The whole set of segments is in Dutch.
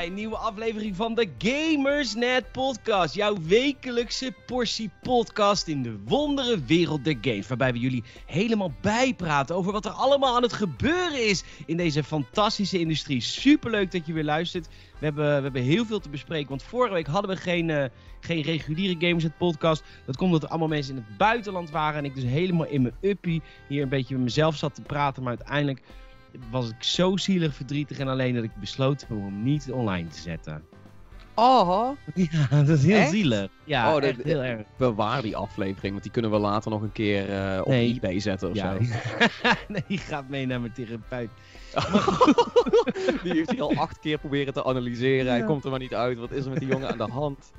bij een nieuwe aflevering van de Gamersnet Podcast. Jouw wekelijkse portie podcast in de wondere wereld der games. Waarbij we jullie helemaal bijpraten over wat er allemaal aan het gebeuren is in deze fantastische industrie. Superleuk dat je weer luistert. We hebben, we hebben heel veel te bespreken, want vorige week hadden we geen, uh, geen reguliere Gamersnet Podcast. Dat komt omdat er allemaal mensen in het buitenland waren en ik dus helemaal in mijn uppie hier een beetje met mezelf zat te praten. Maar uiteindelijk was ik zo zielig, verdrietig en alleen dat ik besloten heb om hem niet online te zetten. Oh. Ja, dat is heel Echt? zielig. Ja, Oh, dat- echt heel erg. Bewaar die aflevering, want die kunnen we later nog een keer eh, op Nee. eBay zetten of Ja. zo. nee, die gaat mee naar mijn therapeut. die heeft hij al acht keer proberen te analyseren. Hij komt er maar niet uit. Wat is er met die jongen aan de hand?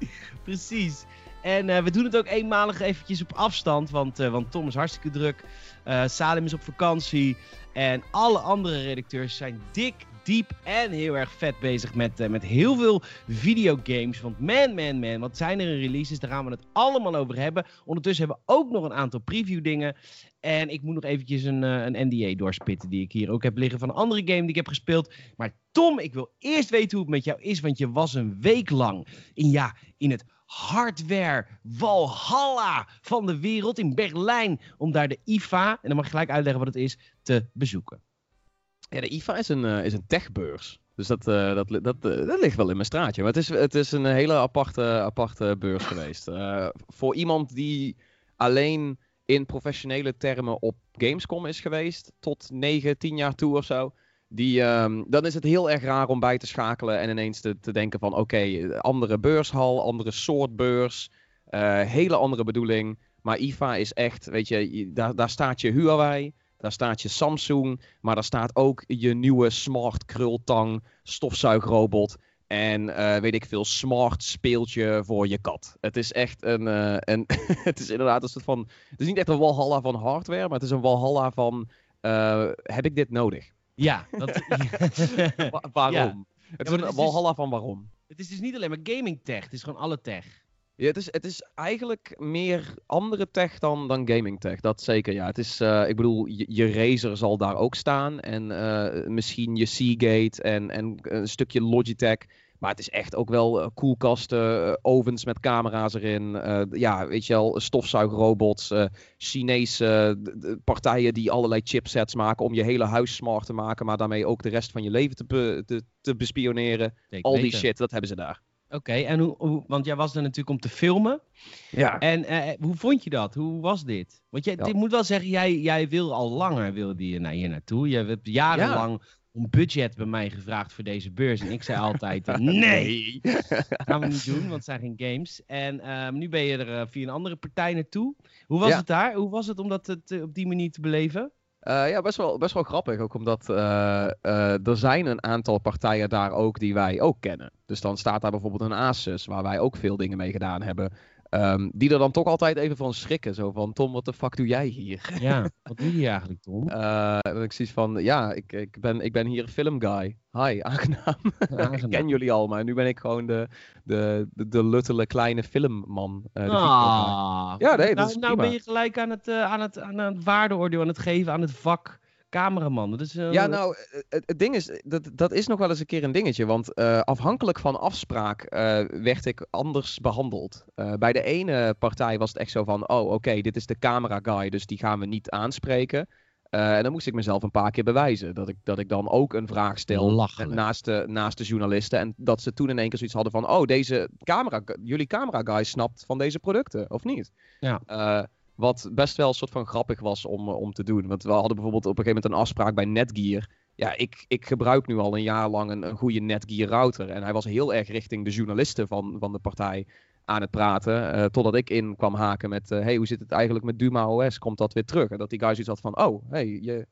Precies. En eh, we doen het ook eenmalig eventjes op afstand, want, eh, want Tom is hartstikke druk. Eh, Salim is op vakantie. En alle andere redacteurs zijn dik, diep en heel erg vet bezig met, eh, met heel veel videogames. Want man, man, man, wat zijn er in releases? Daar gaan we het allemaal over hebben. Ondertussen hebben we ook nog een aantal preview dingen. En ik moet nog eventjes een, eh, een NDA doorspitten die ik hier ook heb liggen van een andere game die ik heb gespeeld. Maar Tom, ik wil eerst weten hoe het met jou is, want je was een week lang in, ja, in het hardware Valhalla van de wereld in Berlijn. Om daar de IFA, en dan mag je gelijk uitleggen wat het is, te bezoeken. Ja, de IFA is een, eh, is een techbeurs. Dus dat, eh, dat, dat, eh, dat ligt wel in mijn straatje. Maar het is, het is een hele aparte, aparte beurs geweest. Voor iemand die alleen in professionele termen op Gamescom is geweest, tot 9, 10 jaar toe of zo. Die, ehm, dan is het heel erg raar om bij te schakelen en ineens te, te denken van oké, andere beurshal, andere soort beurs, eh, hele andere bedoeling. Maar IFA is echt, weet je, daar, daar staat je Huawei, daar staat je Samsung, maar daar staat ook je nieuwe smart krultang stofzuigrobot. En eh, weet ik veel, smart speeltje voor je kat. Het is echt een. eh, een het is inderdaad een soort van. Het is niet echt een Walhalla van hardware, maar het is een Walhalla van. heb ik dit nodig? Ja, dat, Wa- waarom? Ja. Het is een is dus- Walhalla van waarom? het is dus niet alleen maar gaming tech, het is gewoon alle tech. Ja, het, is, het is eigenlijk meer andere tech dan, dan gaming tech. Dat zeker, ja. Het is, eh, ik bedoel, je, je Razer zal daar ook staan. En eh, misschien je Seagate en, en een stukje Logitech. Maar het is echt ook wel eh, koelkasten, eh, ovens met camera's erin. eh, ja, weet je wel, stofzuigrobots. Chinese partijen die allerlei chipsets maken om je hele huis smart te maken. Maar daarmee ook de rest van je leven te, be- te, te bespioneren. Al die shit, dat hebben ze daar. Oké, en hoe, hoe, want jij was er natuurlijk om te filmen. Ja. En eh, hoe vond je dat? Hoe was dit? Want jij, Ja. ik moet wel zeggen, jij, jij wil al langer wilde je naar hier naartoe. Je hebt jarenlang om budget bij mij gevraagd voor deze beurs. En ik zei altijd, nee, gaan we niet doen, want het zijn geen games. En ehm, nu ben je er eh, via een andere partij naartoe. Hoe was Ja. het daar? Hoe was het om dat het, eh, op die manier te beleven? Eh, ja, best wel, best wel grappig. Ook omdat er zijn een aantal partijen daar ook die wij ook kennen. Dus dan staat daar bijvoorbeeld een Asus, waar wij ook veel dingen mee gedaan hebben. Ehm, die er dan toch altijd even van schrikken. Zo van, Tom, wat de fuck doe jij hier? Ja, wat doe je eigenlijk, Tom? En ik zoiets van, ja, ik, ik, ben, ik ben hier filmguy. Hi, aangenaam. ik Aangenaam. ken jullie al, maar nu ben ik gewoon de, de, de, de luttele kleine filmman. videoguy. Ah, Ja, nee, dat nou, is nou ben je gelijk aan het, eh, aan, het, aan het waardeoordeel aan het geven aan het vak cameraman. Dat is, eh, Ja, nou, eh, het, het ding is, dat, dat is nog wel eens een keer een dingetje. Want eh, afhankelijk van afspraak eh, werd ik anders behandeld. Eh, bij de ene partij was het echt zo van, oh oké, dit is de camera guy, dus die gaan we niet aanspreken. Eh, en dan moest ik mezelf een paar keer bewijzen. Dat ik, dat ik dan ook een vraag stel naast de, naast de journalisten. En dat ze toen in één keer zoiets hadden van, oh, deze camera, jullie camera guy snapt van deze producten, of niet? Ja. Wat best wel een soort van grappig was om, eh, om te doen. Want we hadden bijvoorbeeld op een gegeven moment een afspraak bij Netgear. Ja, ik, ik gebruik nu al een jaar lang een, een goede Netgear router. En hij was heel erg richting de journalisten van, van de partij aan het praten. eh, totdat ik in kwam haken met, eh, hey, hoe zit het eigenlijk met Duma OS? Komt dat weer terug? En dat die guy zoiets had van, oh, hey, je,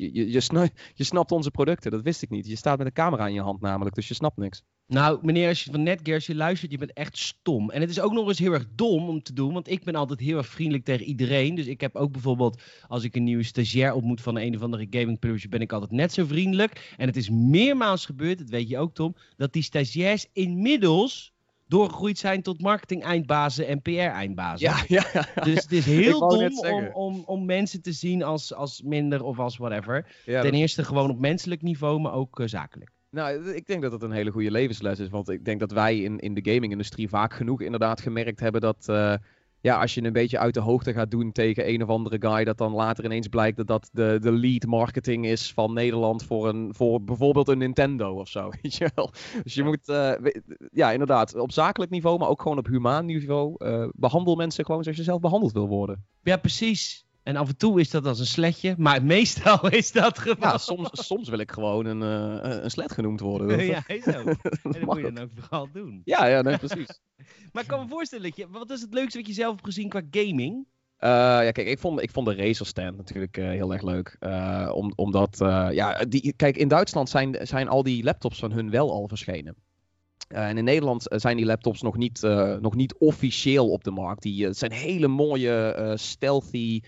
je, je, je, sna- je snapt onze producten. Dat wist ik niet. Je staat met een camera in je hand namelijk, dus je snapt niks. Nou, meneer, als je van Netgear als je luistert, je bent echt stom. En het is ook nog eens heel erg dom om te doen, want ik ben altijd heel erg vriendelijk tegen iedereen. Dus ik heb ook bijvoorbeeld, als ik een nieuwe stagiair ontmoet van een of andere gaming publisher, ben ik altijd net zo vriendelijk. En het is meermaals gebeurd, dat weet je ook Tom, dat die stagiairs inmiddels doorgegroeid zijn tot marketing-eindbazen en PR-eindbazen. Ja, ja, ja. Dus het is heel dom om, om, om mensen te zien als, als minder of als whatever. ja Ten dat- eerste gewoon op menselijk niveau, maar ook eh, zakelijk. Nou, ik denk dat het een hele goede levensles is. Want ik denk dat wij in, in de gaming-industrie vaak genoeg inderdaad gemerkt hebben dat. eh, ja, als je een beetje uit de hoogte gaat doen tegen een of andere guy, dat dan later ineens blijkt dat dat de, de lead marketing is van Nederland voor, een, voor bijvoorbeeld een Nintendo of zo. Weet je wel? Dus je moet, eh, ja, inderdaad, op zakelijk niveau, maar ook gewoon op humaan niveau. eh, behandel mensen gewoon zoals je zelf behandeld wil worden. Ja, precies. En af en toe is dat als een sletje, maar meestal is dat gewoon... Ja, soms, soms wil ik gewoon een, eh, een slet genoemd worden. Dat- ja, is ook. En dat moet je ook. dan ook vooral doen. Ja, ja, nee, precies. Maar ik kan me voorstellen, dat je, wat is het leukste wat je zelf hebt gezien qua gaming? Eh, ja, kijk, ik vond, ik vond de Razer stand natuurlijk eh, heel erg leuk. Om, omdat, ja, die, kijk, in Duitsland zijn, zijn al die laptops van hun wel al verschenen. En in Nederland zijn die laptops nog niet, nog niet officieel op de markt. Die, het zijn hele mooie, stealthy,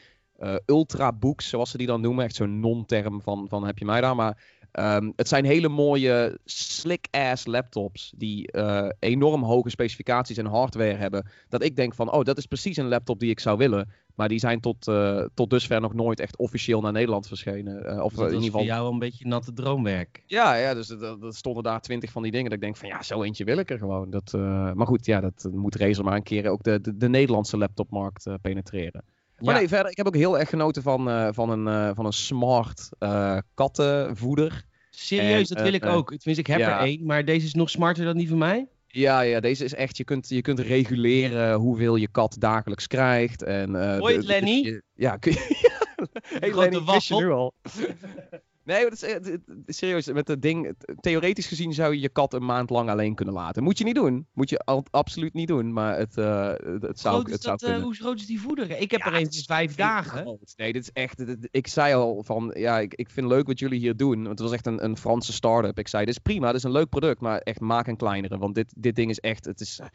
eh ultrabooks, zoals ze die dan noemen. Echt zo'n non-term van, van heb je mij daar. Maar ehm, het zijn hele mooie, slick-ass laptops die eh, enorm hoge specificaties en hardware hebben. Dat ik denk van, oh, dat is precies een laptop die ik zou willen. Maar die zijn tot, eh, tot dusver nog nooit echt officieel naar Nederland verschenen. Of Dus dat in ieder voor geval. jou een beetje natte droomwerk. Ja, ja, dus er stonden daar twintig van die dingen. Dat ik denk van ja, zo eentje wil ik er gewoon. Dat, maar goed, ja, dat moet Razer maar een keer ook de, de, de Nederlandse laptopmarkt penetreren. Maar Ja. nee, verder, ik heb ook heel erg genoten van, eh, van, een, eh, van een smart eh, kattenvoeder. Serieus, En, dat wil ik ook. Tenminste, ik heb ja. er één, maar deze is nog smarter dan die van mij. Ja, ja, deze is echt, je kunt, je kunt reguleren hoeveel je kat dagelijks krijgt. En, Hoi, de- de- Lenny. je- ja, kun je... hey Lenny, wist je waffel. nu al? nee, dat is, serieus, met het ding, theoretisch gezien zou je je kat een maand lang alleen kunnen laten. Moet je niet doen. Moet je al, absoluut niet doen, maar het, eh, het, zou, Groot het zou dat, eh, hoe groot is die voeder? Ik heb Ja, er een het van vijf dagen. groot. Nee, dit is echt. dit- ik zei al van. Ja, ik, ik vind leuk wat jullie hier doen. Want het was echt een, een Franse start-up. Ik zei: Dit is prima, dit is een leuk product. Maar echt maak een kleinere. Want dit, dit ding is echt. Het is. eh,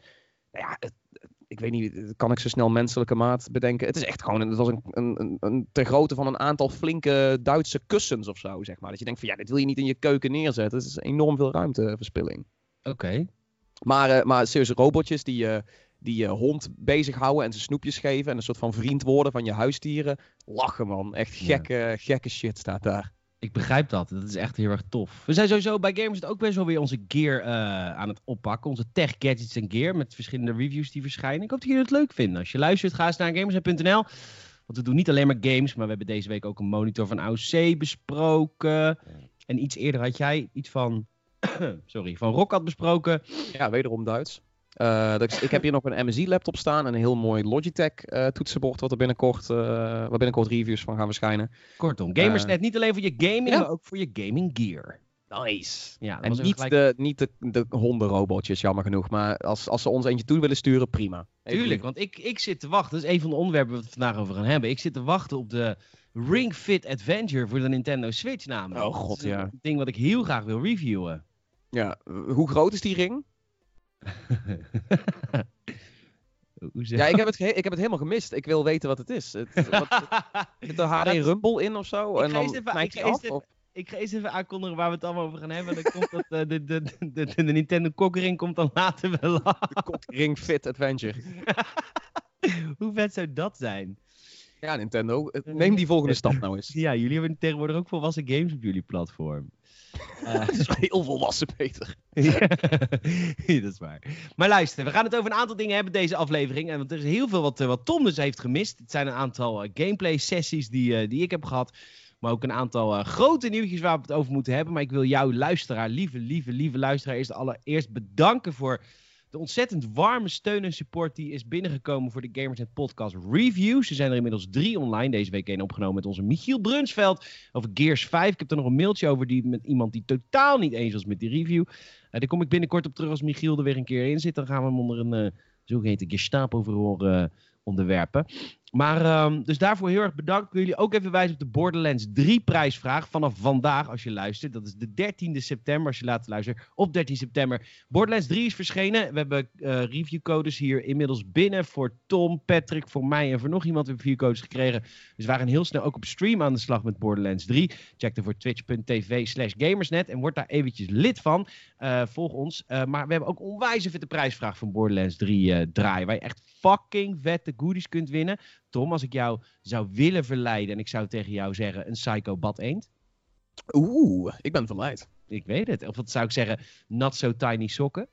nou ja, het- ik weet niet. Kan ik zo snel menselijke maat bedenken? Het is echt gewoon. een- Het was een, een, een, een ter grootte van een aantal flinke Duitse kussens of zo. Zeg maar. Dat je denkt: van ja, dit wil je niet in je keuken neerzetten. Het is enorm veel ruimteverspilling. Oké. Maar, eh, maar serieus, robotjes die je die je hond bezighouden en ze snoepjes geven en een soort van vriend worden van je huisdieren. Lachen man, echt Ja. gekke, gekke shit staat daar. Ik begrijp dat. Dat is echt heel erg tof. We zijn sowieso bij Gamers ook best wel weer onze gear eh, aan het oppakken. Onze tech gadgets en gear met verschillende reviews die verschijnen. Ik hoop dat jullie het leuk vinden. Als je luistert, ga eens naar gamers.nl. Want we doen niet alleen maar games, maar we hebben deze week ook een monitor van AOC besproken. En iets eerder had jij iets van, sorry, van Rockat besproken. Ja, wederom Duits. Is- ik heb hier nog een MSI-laptop staan en een heel mooi Logitech eh, toetsenbord wat er binnenkort, eh, waar binnenkort reviews van gaan verschijnen. Kortom, Gamersnet niet alleen voor je gaming, ja. maar ook voor je gaming gear. Nice. Ja, En niet, gelijk- de, niet de, de hondenrobotjes, jammer genoeg. Maar als, als ze ons eentje toe willen sturen, prima. Even Tuurlijk, want ik, ik zit te wachten. Dat is een van de onderwerpen waar we het vandaag over gaan hebben. Ik zit te wachten op de Ring Fit Adventure voor de Nintendo Switch namelijk. Oh, god, Dat is een ja. ding wat ik heel graag wil reviewen. Ja, hoe groot is die ring? Hoe zeg Ja, ik heb, het ik heb het helemaal gemist. Ik wil weten wat het is. Het, wat, zit er HD Rumble in of zo? Ik en ga dan eens even- knijpt ik hij ga eens af? even- Of... Ik ga eens even aankondigen waar we het allemaal over gaan hebben. Dan komt dat, eh, de, de, de, de, de Nintendo Cockring komt dan later wel af. De Fit Adventure. Hoe vet zou dat zijn? Ja, Nintendo. eh, Neem die volgende stap nou eens. Ja, jullie hebben tegenwoordig ook volwassen games op jullie platform. Het is heel volwassen, Peter. Ja, dat is waar. Maar luister, we gaan het over een aantal dingen hebben deze aflevering. En want er is heel veel wat, eh, wat Tom dus heeft gemist. Het zijn een aantal eh, gameplay sessies die, die ik heb gehad. Maar ook een aantal grote nieuwtjes waar we het over moeten hebben. Maar ik wil jou, luisteraar, lieve, lieve, lieve luisteraar, eerst allereerst bedanken voor de ontzettend warme steun en support die is binnengekomen voor de Gamersnet Podcast Reviews. Er zijn er inmiddels drie online. Deze week één opgenomen met onze Michiel Brunsveld over Gears 5. Ik heb er nog een mailtje over die, met iemand die totaal niet eens was met die review. Eh, daar kom ik binnenkort op terug als Michiel er weer een keer in zit. Dan gaan we hem onder een eh zogeheten Gestapo-verhoor eh, onderwerpen. Maar ehm, dus daarvoor heel erg bedankt. Ik wil jullie ook even wijzen op de Borderlands 3 prijsvraag. Vanaf vandaag als je luistert. Dat is de 13e september als je later luistert. Op 13 september. Borderlands 3 is verschenen. We hebben eh, reviewcodes hier inmiddels binnen. Voor Tom, Patrick, voor mij en voor nog iemand hebben we reviewcodes gekregen. Dus we waren heel snel ook op stream aan de slag met Borderlands 3. Check ervoor twitch.tv slash gamersnet. En word daar eventjes lid van. Eh, volg ons. Eh, maar we hebben ook onwijs vette prijsvraag van Borderlands 3 eh, draaien. Waar je echt fucking vette goodies kunt winnen. Tom, als ik jou zou willen verleiden en ik zou tegen jou zeggen een Psycho Bad Eend. Oeh, ik ben verleid. Ik weet het. Of wat zou ik zeggen, not so tiny sokken?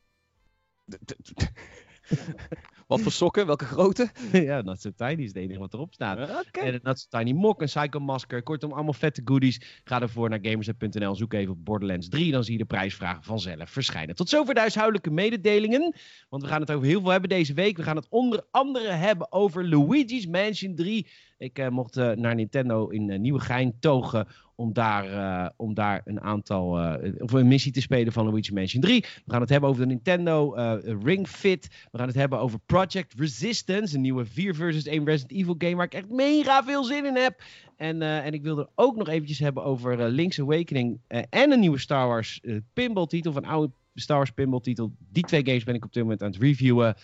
Wat voor sokken? Welke grootte? ja, not so tiny is het enige wat erop staat. Oké. En een Not So Tiny Mock, een Psycho Masker. Kortom, allemaal vette goodies. Ga ervoor naar gamersnet.nl. Zoek even op Borderlands 3. Dan zie je de prijsvragen vanzelf verschijnen. Tot zover de huishoudelijke mededelingen. Want we gaan het over heel veel hebben deze week. We gaan het onder andere hebben over Luigi's Mansion 3. Ik eh, mocht eh, naar Nintendo in uh, Nieuwegein togen om daar, eh, om daar een aantal, eh, of een missie te spelen van Luigi's Mansion 3. We gaan het hebben over de Nintendo eh, Ring Fit. We gaan het hebben over Project Resistance, een nieuwe 4 versus 1 Resident Evil game waar ik echt mega veel zin in heb. En, eh, en ik wil er ook nog eventjes hebben over eh, Link's Awakening eh, en een nieuwe Star Wars eh, pinball titel, van oude Star Wars pinball titel. Die twee games ben ik op dit moment aan het reviewen.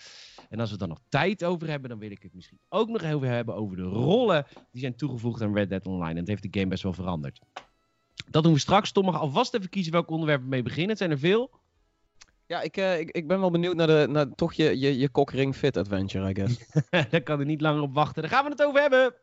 En als we dan nog tijd over hebben, dan wil ik het misschien ook nog even hebben over de rollen die zijn toegevoegd aan Red Dead Online. En het heeft de game best wel veranderd. Dat doen we straks. Tom mag alvast even kiezen welk onderwerp we mee beginnen. Het zijn er veel. Ja, ik, eh, ik, ik ben wel benieuwd naar, de, naar toch je, je, je Cockring Fit Adventure, I guess. Daar kan er niet langer op wachten. Daar gaan we het over hebben.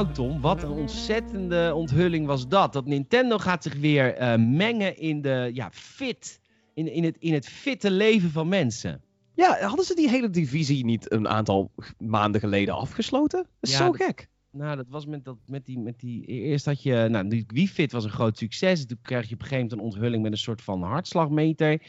Nou Tom, wat een ontzettende onthulling was dat. Dat Nintendo gaat zich weer eh, mengen in de ja, fit, in, in, het, in het fitte leven van mensen. Ja, hadden ze die hele divisie niet een aantal maanden geleden afgesloten? Dat is Ja, zo dat- gek. Nou, dat was met, dat, met, die, met die... Eerst had je... Nou, die Wii Fit was een groot succes. Toen krijg je op een gegeven moment een onthulling met een soort van hartslagmeter.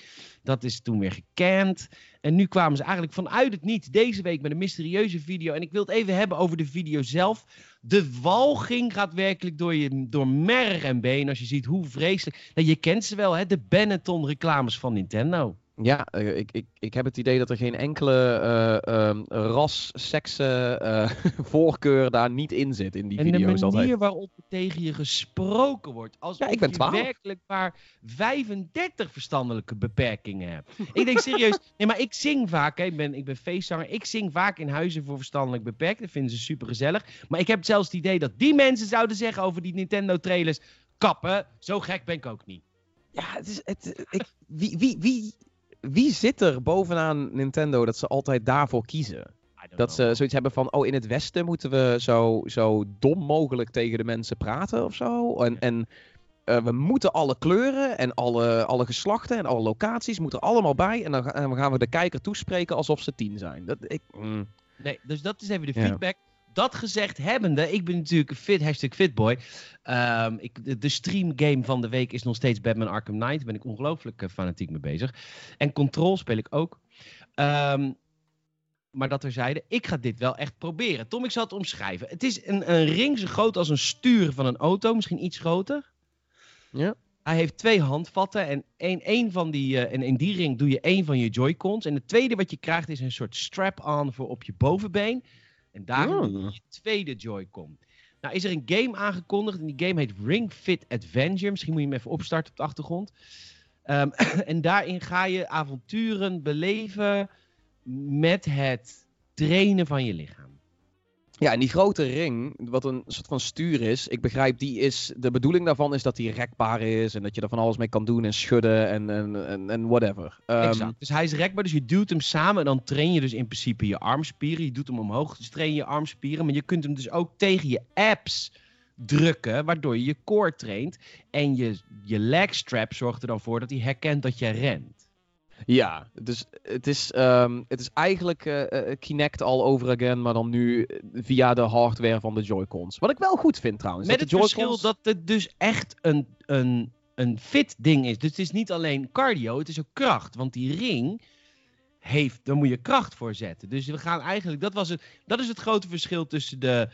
Dat is toen weer gekend. En nu kwamen ze eigenlijk vanuit het niet deze week met een mysterieuze video. En ik wil het even hebben over de video zelf. De walging gaat werkelijk door, je, door merg en been. Als je ziet hoe vreselijk... Nou, je kent ze wel, hè? De Benetton reclames van Nintendo. Ja, eh, ik, ik, ik heb het idee dat er geen enkele eh, ehm, ras, sekse eh, voorkeur daar niet in zit in die En de video's manier altijd. waarop er tegen je gesproken wordt. Alsof Ja, ik ben je 12. werkelijk maar 35 verstandelijke beperkingen hebt. ik denk serieus, nee, maar ik zing vaak, hè, ik, ben, ik ben feestzanger, ik zing vaak in huizen voor verstandelijk beperkten. Dat vinden ze super gezellig. Maar ik heb zelfs het idee dat die mensen zouden zeggen over die Nintendo trailers, kappen, zo gek ben ik ook niet. Ja, het is, het, ik, wie, wie, wie, wie zit er bovenaan Nintendo dat ze altijd daarvoor kiezen? Dat know. ze zoiets hebben van, oh, in het Westen moeten we zo, zo dom mogelijk tegen de mensen praten of zo. En, en eh, we moeten alle kleuren en alle, alle geslachten en alle locaties moeten er allemaal bij. En dan ga- en dan gaan we de kijker toespreken alsof ze tien zijn. Dat, ik, mm. Nee, dus dat is even de Ja. Dat gezegd hebbende, ik ben natuurlijk een fit, hashtag fitboy. Ehm, ik, de, de streamgame van de week is nog steeds Batman Arkham Knight. Daar ben ik ongelooflijk eh, fanatiek mee bezig. En Control speel ik ook. Ehm, maar dat terzijde, ik ga dit wel echt proberen. Tom, ik zal het omschrijven. Het is een, een ring zo groot als een stuur van een auto, misschien iets groter. Ja. Hij heeft twee handvatten en een van die, eh, en in die ring doe je één van je Joy-Cons. En het tweede wat je krijgt is een soort strap-on voor op je bovenbeen. En daarin Oh. je tweede Joy-Con. Nou is er een game aangekondigd en die game heet Ring Fit Adventure. Misschien moet je hem even opstarten op de achtergrond. Ehm, en daarin ga je avonturen beleven met het trainen van je lichaam. Ja, en die grote ring, wat een soort van stuur is, ik begrijp, die is, de bedoeling daarvan is dat die rekbaar is en dat je er van alles mee kan doen en schudden en, en, en, whatever. Ehm, exact. Dus hij is rekbaar, dus je duwt hem samen en dan train je dus in principe je armspieren. Je doet hem omhoog, dus train je je armspieren. Maar je kunt hem dus ook tegen je abs drukken, waardoor je je core traint. En je, je leg strap zorgt er dan voor dat hij herkent dat je rent. Ja, dus het is, ehm, het is eigenlijk eh, eh, Kinect all over again, maar dan nu eh, via de hardware van de Joy-Cons. Wat ik wel goed vind trouwens. Met dat het verschil dat het dus echt een, een, een fit ding is. Dus het is niet alleen cardio, het is ook kracht. Want die ring heeft, daar moet je kracht voor zetten. Dus we gaan eigenlijk, dat, was het, dat is het grote verschil tussen de,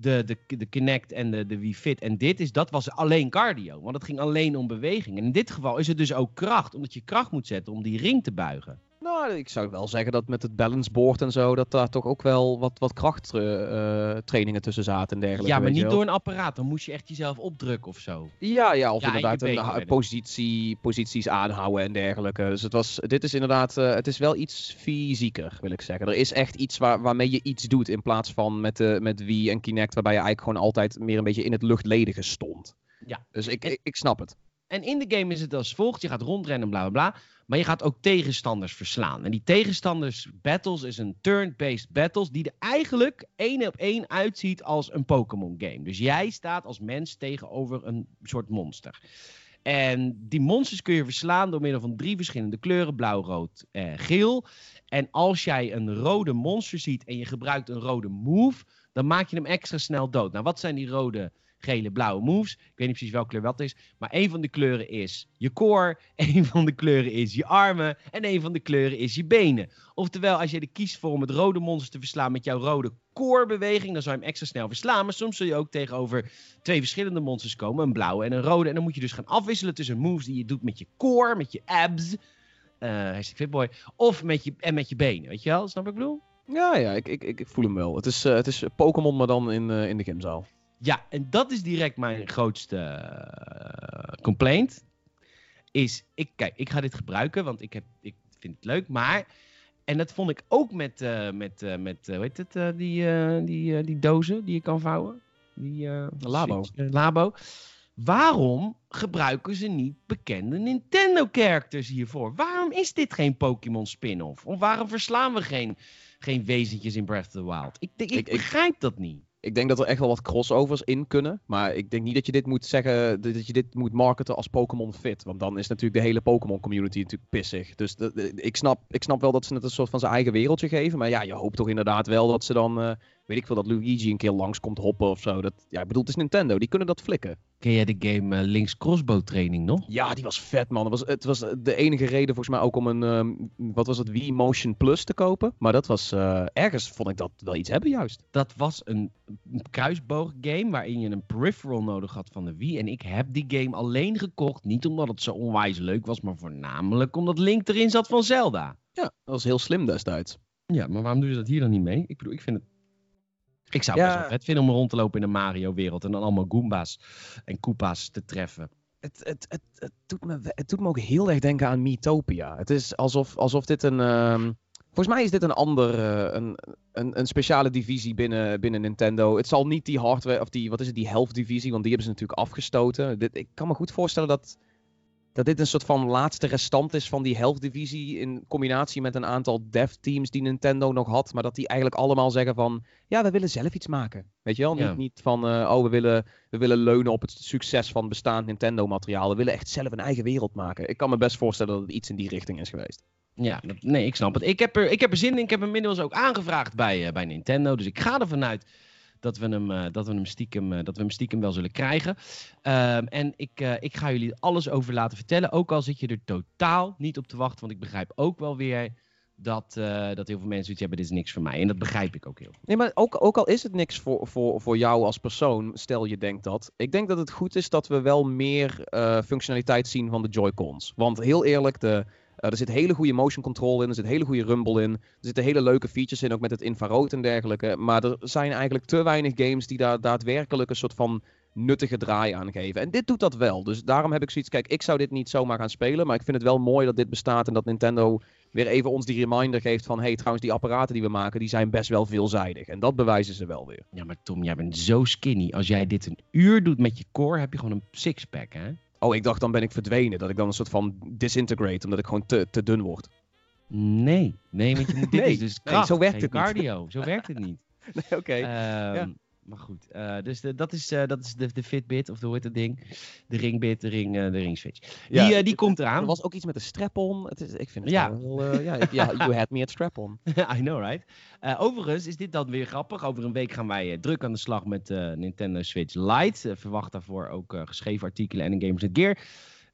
de, de, de en de, de Wii Fit. En dit is, dat was alleen cardio, want het ging alleen om beweging. En in dit geval is het dus ook kracht, omdat je kracht moet zetten om die ring te buigen. Nou, ik zou wel zeggen dat met het balance board en zo, dat daar toch ook wel wat, wat krachttrainingen tussen zaten en dergelijke. Ja, maar niet door een apparaat. Dan moest je echt jezelf opdrukken of zo. Ja, ja, of Ja, inderdaad een, positie, posities aanhouden en dergelijke. Dus het was, dit is inderdaad, eh, het is wel iets fysieker, wil ik zeggen. Er is echt iets waar, waarmee je iets doet in plaats van met, de, met Wii en Kinect, waarbij je eigenlijk gewoon altijd meer een beetje in het luchtledige stond. Ja. Dus ik, En- ik, ik snap het. En in de game is het als volgt. Je gaat rondrennen, bla bla bla. Maar je gaat ook tegenstanders verslaan. En die tegenstanders battles is een turn-based battles. Die er eigenlijk één op één uitziet als een Pokémon game. Dus jij staat als mens tegenover een soort monster. En die monsters kun je verslaan door middel van drie verschillende kleuren. Blauw, rood, eh, geel. En als jij een rode monster ziet en je gebruikt een rode move. Dan maak je hem extra snel dood. Nou, wat zijn die rode, gele, blauwe moves? Ik weet niet precies welke kleur wat is. Maar een van de kleuren is je core, een van de kleuren is je armen en een van de kleuren is je benen. Oftewel, als je er kiest voor om het rode monster te verslaan met jouw rode core beweging, dan zou je hem extra snel verslaan. Maar soms zul je ook tegenover twee verschillende monsters komen, een blauwe en een rode. En dan moet je dus gaan afwisselen tussen moves die je doet met je core, met je abs, eh hashtag fitboy, of met je, en met je benen. Weet je wel? Snap ik bedoel? Ja, ja, ik, ik, ik, voel hem wel. Het is, eh, het is Pokémon, maar dan in, eh, in de gymzaal. Ja, en dat is direct mijn grootste eh, complaint. Is, ik, kijk, ik ga dit gebruiken, want ik, heb, ik vind het leuk, maar... En dat vond ik ook met, eh, met, eh, met hoe heet het, die, die, die dozen die je kan vouwen. Die, Labo. Switch, Labo. Waarom gebruiken ze niet bekende Nintendo-characters hiervoor? Waarom is dit geen Pokémon spin-off? Of waarom verslaan we geen, geen wezentjes in Breath of the Wild? Ik, ik, Ik- ik- begrijp dat niet. Ik denk dat er echt wel wat crossovers in kunnen. Maar ik denk niet dat je dit moet zeggen, dat je dit moet marketen als Pokémon Fit. Want dan is natuurlijk de hele Pokémon community natuurlijk pissig. Dus ik, snap, ik snap wel dat ze het een soort van zijn eigen wereldje geven. Maar ja, je hoopt toch inderdaad wel dat ze dan, eh, weet ik veel, dat Luigi een keer langs komt hoppen of zo. Dat, ja, ik bedoel, het is Nintendo, die kunnen dat flikken. Ken jij de game eh, Links Crossbow Training nog? Ja, die was vet, man. Het was, het was de enige reden volgens mij ook om een, ehm, wat was het, Wii Motion Plus te kopen. Maar dat was, eh, ergens vond ik dat wel iets hebben juist. Dat was een kruisbooggame waarin je een peripheral nodig had van de Wii. En ik heb die game alleen gekocht, niet omdat het zo onwijs leuk was, maar voornamelijk omdat Link erin zat van Zelda. Ja, dat was heel slim destijds. Ja, maar waarom doen ze dat hier dan niet mee? Ik bedoel, ik vind het... Ik zou het Ja. best wel vet vinden om rond te lopen in de Mario-wereld en dan allemaal Goombas en Koopa's te treffen. Het, het, het, het, doet me, het doet me ook heel erg denken aan Miitopia. Het is alsof, alsof dit een. ehm, volgens mij is dit een ander. eh, een, een, een speciale divisie binnen, binnen Nintendo. Het zal niet die hardware. of die. wat is het? Die health divisie. Want die hebben ze natuurlijk afgestoten. Dit, ik kan me goed voorstellen dat. Dat dit een soort van laatste restant is van die health divisie. In combinatie met een aantal dev teams die Nintendo nog had. Maar dat die eigenlijk allemaal zeggen van. Ja, we willen zelf iets maken. Weet je wel? Ja. Niet, niet van. eh, oh, we willen we willen leunen op het succes van bestaand Nintendo-materiaal. We willen echt zelf een eigen wereld maken. Ik kan me best voorstellen dat het iets in die richting is geweest. Ja, dat- nee, ik snap het. Ik heb er, ik heb er zin in. Ik heb hem inmiddels ook aangevraagd bij, eh, bij Nintendo. Dus ik ga ervan uit dat we hem, eh, dat we hem, stiekem, eh, dat we hem stiekem wel zullen krijgen. Ehm, en ik, eh, ik ga jullie alles over laten vertellen. Ook al zit je er totaal niet op te wachten. Want ik begrijp ook wel weer dat, dat heel veel mensen zoiets hebben. Dit is niks voor mij. En dat begrijp ik ook heel goed. Nee, maar ook, ook al is het niks voor, voor, voor jou als persoon, stel je denkt dat. Ik denk dat het goed is dat we wel meer functionaliteit zien van de Joy-Cons. Want heel eerlijk, de, er zit hele goede motion control in, er zit hele goede rumble in. Er zitten hele leuke features in, ook met het infrarood en dergelijke. Maar er zijn eigenlijk te weinig games die daar daadwerkelijk een soort van nuttige draai aan geven. En dit doet dat wel. Dus daarom heb ik zoiets, kijk, ik zou dit niet zomaar gaan spelen. Maar ik vind het wel mooi dat dit bestaat en dat Nintendo weer even ons die reminder geeft van... hey, trouwens, die apparaten die we maken, die zijn best wel veelzijdig. En dat bewijzen ze wel weer. Ja, maar Tom, jij bent zo skinny. Als jij dit een uur doet met je core, heb je gewoon een sixpack, hè? Oh, ik dacht dan ben ik verdwenen. Dat ik dan een soort van disintegrate, omdat ik gewoon te, te dun word. Nee, nee, want je moet, dit Nee, is dus nee, zo werkt het niet. cardio. Zo werkt het niet. Nee, oké. Ehm, Maar goed, eh, dus de, dat is, eh, dat is de, de Fitbit, of de, hoe heet dat ding? De Ringbit, de Ring, eh, de Ring Switch. Die, die komt eraan. Er was ook iets met een strap-on. Het is, ik vind het Ja. wel... ja, ik- you had me at strap-on. I know, right? Overigens is dit dan weer grappig. Over een week gaan wij druk aan de slag met Nintendo Switch Lite. Verwacht daarvoor ook geschreven artikelen en een Gamers Net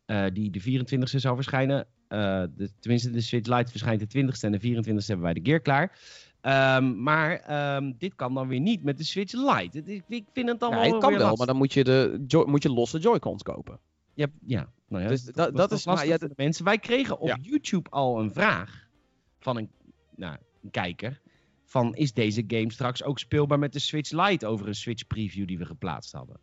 Gear. die de 24e zou verschijnen. De, tenminste, de Switch Lite verschijnt de 20e en de 24e hebben wij de Gear klaar. Ehm, maar ehm, dit kan dan weer niet met de Switch Lite. Het- Ik, vind het dan Ja, wel het kan wel, lastig. maar dan moet je, de moet je losse Joy-Cons kopen. Ja, ja, nou ja, Dus dat, dat- is- maar lastig ja, voor de mensen. Wij kregen op Ja. YouTube al een vraag van een, nou, een kijker. Van is deze game straks ook speelbaar met de Switch Lite over een Switch preview die we geplaatst hadden?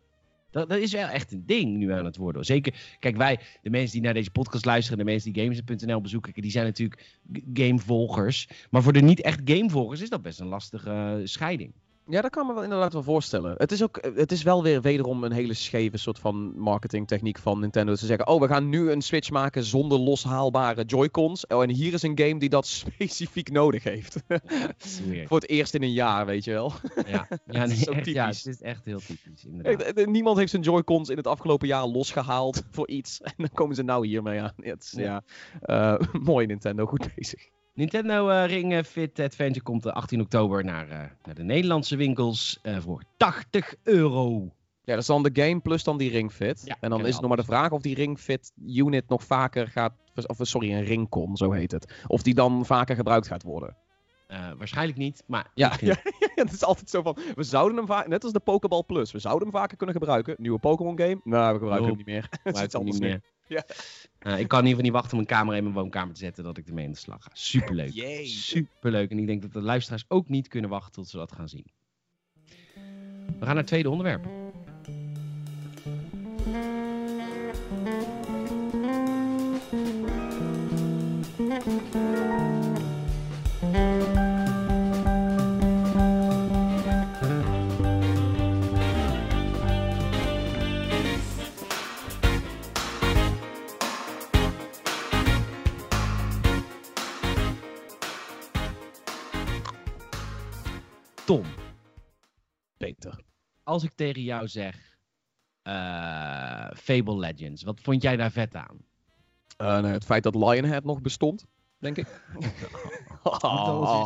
Dat, dat is wel echt een ding nu aan het worden. Zeker, kijk, wij, de mensen die naar deze podcast luisteren, de mensen die Games.nl bezoeken, die zijn natuurlijk gamevolgers. Maar voor de niet echt gamevolgers is dat best een lastige uh, scheiding. Ja, dat kan me wel inderdaad wel voorstellen. Het is, ook, het is wel weer wederom een hele scheve soort van marketingtechniek van Nintendo. Ze zeggen, oh, we gaan nu een Switch maken zonder loshaalbare Joy-Cons. Oh, en hier is een game die dat specifiek nodig heeft. Voor het eerst in een jaar, weet je wel. Ja, ja, nee, echt, ja het is echt heel typisch, inderdaad. Niemand heeft zijn Joy-Cons in het afgelopen jaar losgehaald voor iets. En dan komen ze nou hiermee aan. Het is, ja, uh, mooi Nintendo, goed bezig. Nintendo uh, Ring Fit Adventure komt 18 oktober naar, uh, naar de Nederlandse winkels uh, voor 80 euro. Ja, dat is dan de game plus dan die Ring Fit. Ja, en dan is het nog maar de vraag of die Ring Fit unit nog vaker gaat... Of sorry, een Ringcon, zo heet het. Of die dan vaker gebruikt gaat worden. Waarschijnlijk niet, maar... Ja, ja, het is altijd zo van... We zouden hem vaak... Net als de Pokéball Plus. We zouden hem vaker kunnen gebruiken. Nieuwe Pokémon game. Nou, we gebruiken hem niet meer. het is anders niet meer. Ja. Uh, ik kan in ieder geval niet wachten om een camera in mijn woonkamer te zetten dat ik ermee in de slag ga. Superleuk. Yay. Superleuk. En ik denk dat de luisteraars ook niet kunnen wachten tot ze dat gaan zien. We gaan naar het tweede onderwerp. Tom. Peter. Als ik tegen jou zeg uh, Fable Legends, wat vond jij daar vet aan? Uh, nou, het feit dat Lionhead nog bestond, denk ik. is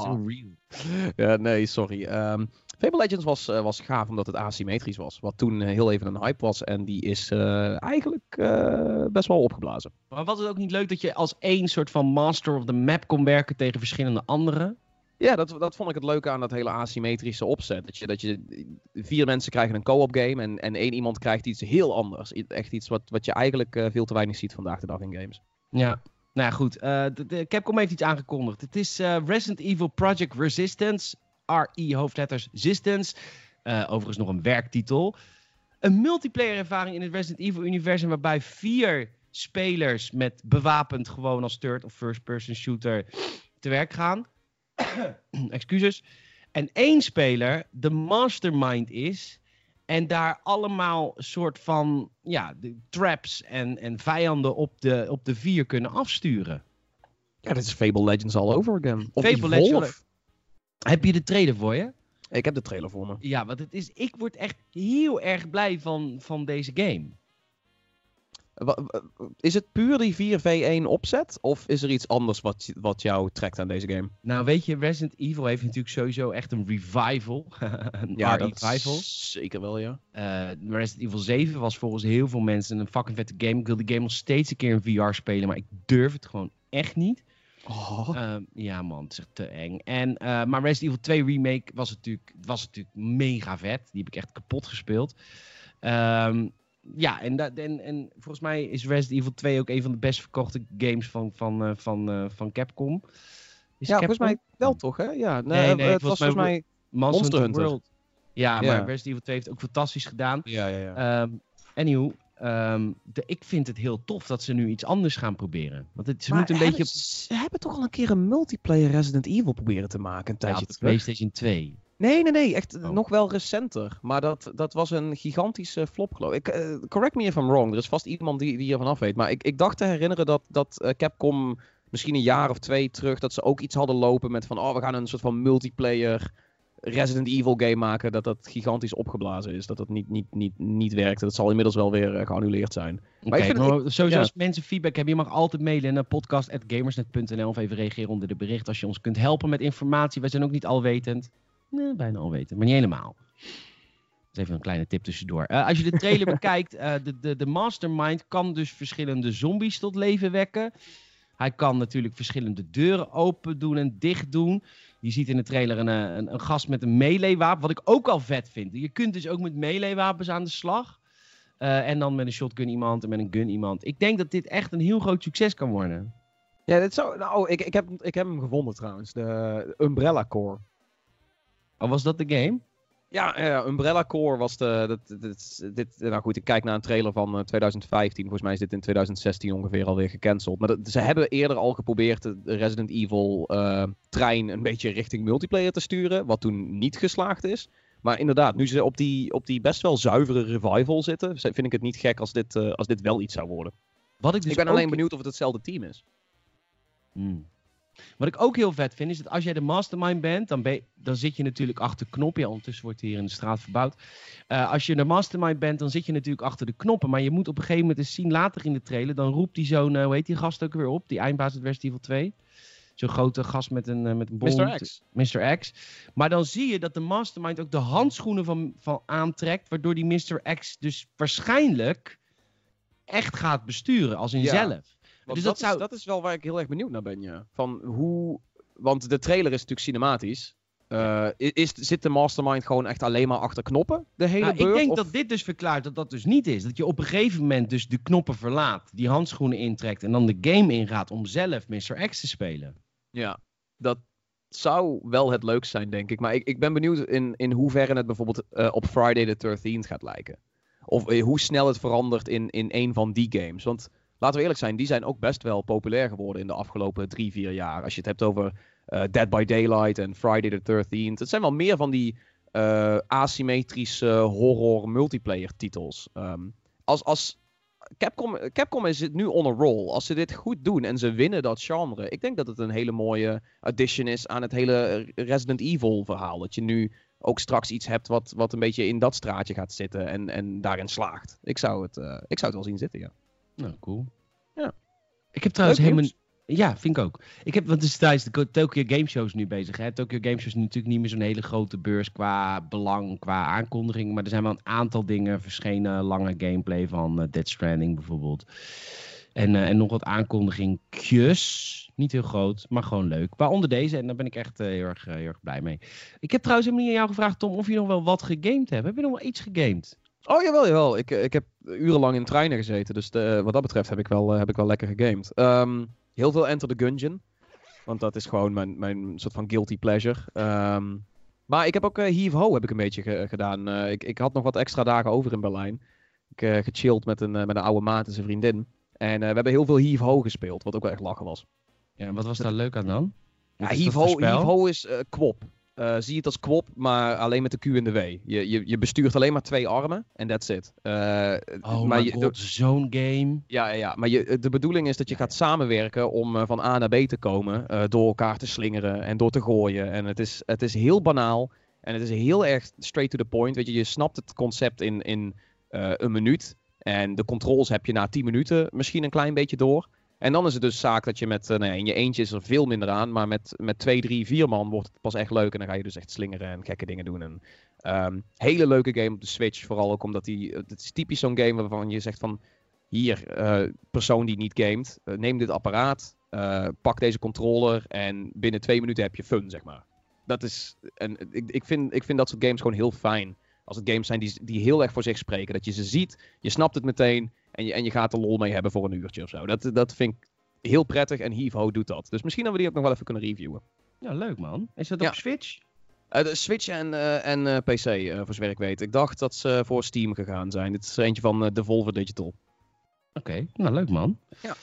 real. Ja, nee, sorry. Um, Fable Legends was, uh, was gaaf omdat het asymmetrisch was. Wat toen heel even een hype was. En die is eigenlijk best wel opgeblazen. Maar was het ook niet leuk dat je als één soort van master of the map kon werken tegen verschillende anderen? Ja, dat, dat vond ik het leuke aan dat hele asymmetrische opzet. Dat je, dat je vier mensen krijgen een co-op game en, en één iemand krijgt iets heel anders. Echt iets wat, wat je eigenlijk uh, veel te weinig ziet vandaag de dag in games. Ja, nou ja, goed. Uh, de, de, Capcom heeft iets aangekondigd. Het is uh, Resident Evil Project Resistance. RE hoofdletters Resistance. overigens nog een werktitel. Een multiplayer ervaring in het Resident Evil universum waarbij vier spelers met bewapend gewoon als third of first person shooter te werk gaan. excuses. En één speler de mastermind is. En daar allemaal soort van ja, de traps en, en vijanden op de, op de vier kunnen afsturen. Ja, dat is Fable Legends all over again. Of Fable Legends. Heb je de trailer voor je? Ik heb de trailer voor me. Ja, want het is, ik word echt heel erg blij van, van deze game. Is het puur die 4v1 opzet? Of is er iets anders wat, wat jou trekt aan deze game? Nou, weet je, Resident Evil heeft natuurlijk sowieso echt een revival. een ja, revival. Zeker wel, ja. Uh, Resident Evil 7 was volgens heel veel mensen een fucking vette game. Ik wil die game nog steeds een keer in VR spelen, maar ik durf het gewoon echt niet. Oh. Uh, ja, man, het is echt te eng. En, uh, maar Resident Evil 2 Remake was natuurlijk, was natuurlijk mega vet. Die heb ik echt kapot gespeeld. Um, ja, en, dat, en, en volgens mij is Resident Evil 2 ook een van de best verkochte games van, van, uh, van, uh, van Capcom. Is ja, volgens mij wel toch, hè? Ja, nee, nee, het was volgens mij Monster, Hunter. World. Ja, maar Resident Evil 2 heeft ook fantastisch gedaan. Ja, ja, ja. Um, anyhow, um, de, ik vind het heel tof dat ze nu iets anders gaan proberen. Want het, ze moeten een beetje... Ze hebben toch al een keer een multiplayer Resident Evil proberen te maken een tijdje ja, op PlayStation 2. Nee, nee, nee. Echt oh. nog wel recenter. Maar dat, dat was een gigantische flop, geloof ik. Uh, correct me if I'm wrong. Er is vast iemand die, die ervan af weet. Maar ik, ik dacht te herinneren dat, dat uh, Capcom misschien een jaar of twee terug... dat ze ook iets hadden lopen met van... oh, we gaan een soort van multiplayer Resident Evil game maken... dat dat gigantisch opgeblazen is. Dat dat niet, niet, niet, niet werkt. Dat zal inmiddels wel weer uh, geannuleerd zijn. maar, ik vind maar sowieso als mensen feedback hebben... je mag altijd mailen naar podcast.gamersnet.nl... of even reageren onder de bericht als je ons kunt helpen met informatie. Wij zijn ook niet alwetend. Nee, bijna al weten, maar niet helemaal. Dat is even een kleine tip tussendoor. Uh, als je de trailer bekijkt, uh, de, de, de mastermind kan dus verschillende zombies tot leven wekken. Hij kan natuurlijk verschillende deuren open doen en dicht doen. Je ziet in de trailer een, eh, een, een gast met een melee-wapen, wat ik ook al vet vind. Je kunt dus ook met melee-wapens aan de slag. Uh, en dan met een shotgun iemand en met een gun iemand. Ik denk dat dit echt een heel groot succes kan worden. Ja, dit zou, nou, ik, ik, heb, ik heb hem gevonden trouwens. De Umbrella Core. Oh, was dat de game? Ja, uh, Umbrella Core was de. Dat, dit, dit, nou goed, ik kijk naar een trailer van uh, 2015. Volgens mij is dit in 2016 ongeveer alweer gecanceld. Maar dat, ze hebben eerder al geprobeerd de Resident Evil uh, trein een beetje richting multiplayer te sturen. Wat toen niet geslaagd is. Maar inderdaad, nu ze op die, op die best wel zuivere revival zitten, vind ik het niet gek als dit, uh, als dit wel iets zou worden. Wat ik, dus ik ben alleen benieuwd of het hetzelfde team is. Hmm. Wat ik ook heel vet vind, is dat als jij de mastermind bent, dan, ben dan zit je natuurlijk achter knoppen. Ja, ondertussen wordt hier in de straat verbouwd. Uh, als je de mastermind bent, dan zit je natuurlijk achter de knoppen. Maar je moet op een gegeven moment eens zien, later in de trailer, dan roept die zo'n, uh, hoe heet die gast ook weer op? Die eindbaas uit Resident Evil 2. Zo'n grote gast met een, uh, met een bol. Mr. X. Mr. X. Maar dan zie je dat de mastermind ook de handschoenen van, van aantrekt, waardoor die Mr. X dus waarschijnlijk echt gaat besturen, als in Ja. zelf. Want Dus dat, dat zou- is, dat is wel waar ik heel erg benieuwd naar ben, ja. Van hoe... Want de trailer is natuurlijk cinematisch. Eh, is, zit de mastermind gewoon echt alleen maar achter knoppen? De hele Nou, beurt? ik denk Of- dat dit dus verklaart dat dat dus niet is. Dat je op een gegeven moment dus de knoppen verlaat, die handschoenen intrekt en dan de game ingaat om zelf Mr. X te spelen. Ja, dat zou wel het leukst zijn, denk ik. Maar ik, ik ben benieuwd in, in hoeverre het bijvoorbeeld eh, op Friday the 13th gaat lijken. Of eh, hoe snel het verandert in, in een van die games. Want laten we eerlijk zijn, die zijn ook best wel populair geworden in de afgelopen drie, vier jaar. Als je het hebt over eh, Dead by Daylight en Friday the 13th. Het zijn wel meer van die eh, asymmetrische horror multiplayer titels. Ehm, als, als Capcom, Capcom is nu on a roll. Als ze dit goed doen en ze winnen dat genre. Ik denk dat het een hele mooie addition is aan het hele Resident Evil verhaal. Dat je nu ook straks iets hebt wat, wat een beetje in dat straatje gaat zitten en, en daarin slaagt. Ik zou, het, eh, ik zou het wel zien zitten, ja. Nou, cool. Ja. Ik heb trouwens Leuk helemaal... Ja, vind ik ook. Ik heb, want het is tijdens de Tokyo Game Show is nu bezig. Hè? Tokyo Game Show is natuurlijk niet meer zo'n hele grote beurs qua belang, qua aankondiging. Maar er zijn wel een aantal dingen verschenen. Lange gameplay van eh, Dead Stranding bijvoorbeeld. En, eh, en nog wat aankondigingjes. Niet heel groot, maar gewoon leuk. Waaronder deze. En daar ben ik echt eh, heel, erg, heel erg blij mee. Ik heb trouwens helemaal niet aan jou gevraagd, Tom, of je nog wel wat gegamed hebt. Heb je nog wel iets gegamed? Oh, jawel, jawel. Ik, eh, ik heb urenlang in treinen gezeten. Dus de- wat dat betreft heb ik wel, eh, heb ik wel lekker gegamed. Ehm, heel veel Enter the Gungeon. Want dat is gewoon mijn, mijn soort van guilty pleasure. Ehm, maar ik heb ook eh Heave Ho heb ik een beetje ge- gedaan. Eh, ik, ik had nog wat extra dagen over in Berlijn. Ik eh gechilled met een, eh, met een oude maat en zijn vriendin. En eh, we hebben heel veel Heave Ho gespeeld. Wat ook wel echt lachen was. Ja, wat was daar leuk aan dan? Ja, Heave Ho? Heave Ho is eh kwop. Eh, zie het als kwop, maar alleen met de Q en de W. Je, je, je bestuurt alleen maar twee armen en that's it. Eh, Oh maar my je, god, zo'n game. ja, ja, maar je, de bedoeling is dat je gaat samenwerken om eh, van A naar B te komen. eh, door elkaar te slingeren en door te gooien. En het is, het is heel banaal. En het is heel erg straight to the point. Weet je, je snapt het concept in, in eh, een minuut. En de controls heb je na 10 minuten misschien een klein beetje door. En dan is het dus zaak dat je met, eh, nou ja, in je eentje is er veel minder aan. Maar met, met twee, drie, vier man wordt het pas echt leuk. En dan ga je dus echt slingeren en gekke dingen doen. En, ehm, hele leuke game op de Switch. Vooral ook omdat die, het is typisch zo'n game waarvan je zegt van... Hier, eh, persoon die niet gamet, eh, neem dit apparaat, eh, pak deze controller en binnen twee minuten heb je fun, zeg maar. Dat is, en ik, ik, vind, ik vind dat soort games gewoon heel fijn. Als het games zijn die, die heel erg voor zich spreken. Dat je ze ziet, je snapt het meteen en je, en je gaat er lol mee hebben voor een uurtje of zo. Dat, dat vind ik heel prettig en Ho doet dat. Dus misschien dat we die ook nog wel even kunnen reviewen. Ja, leuk man. Is dat Ja. op Switch? Eh, de Switch en, eh, en eh, PC, voor zover ik weet. Ik dacht dat ze voor Steam gegaan zijn. Dit is er eentje van Devolver Digital. Oké, nou leuk man. Ja.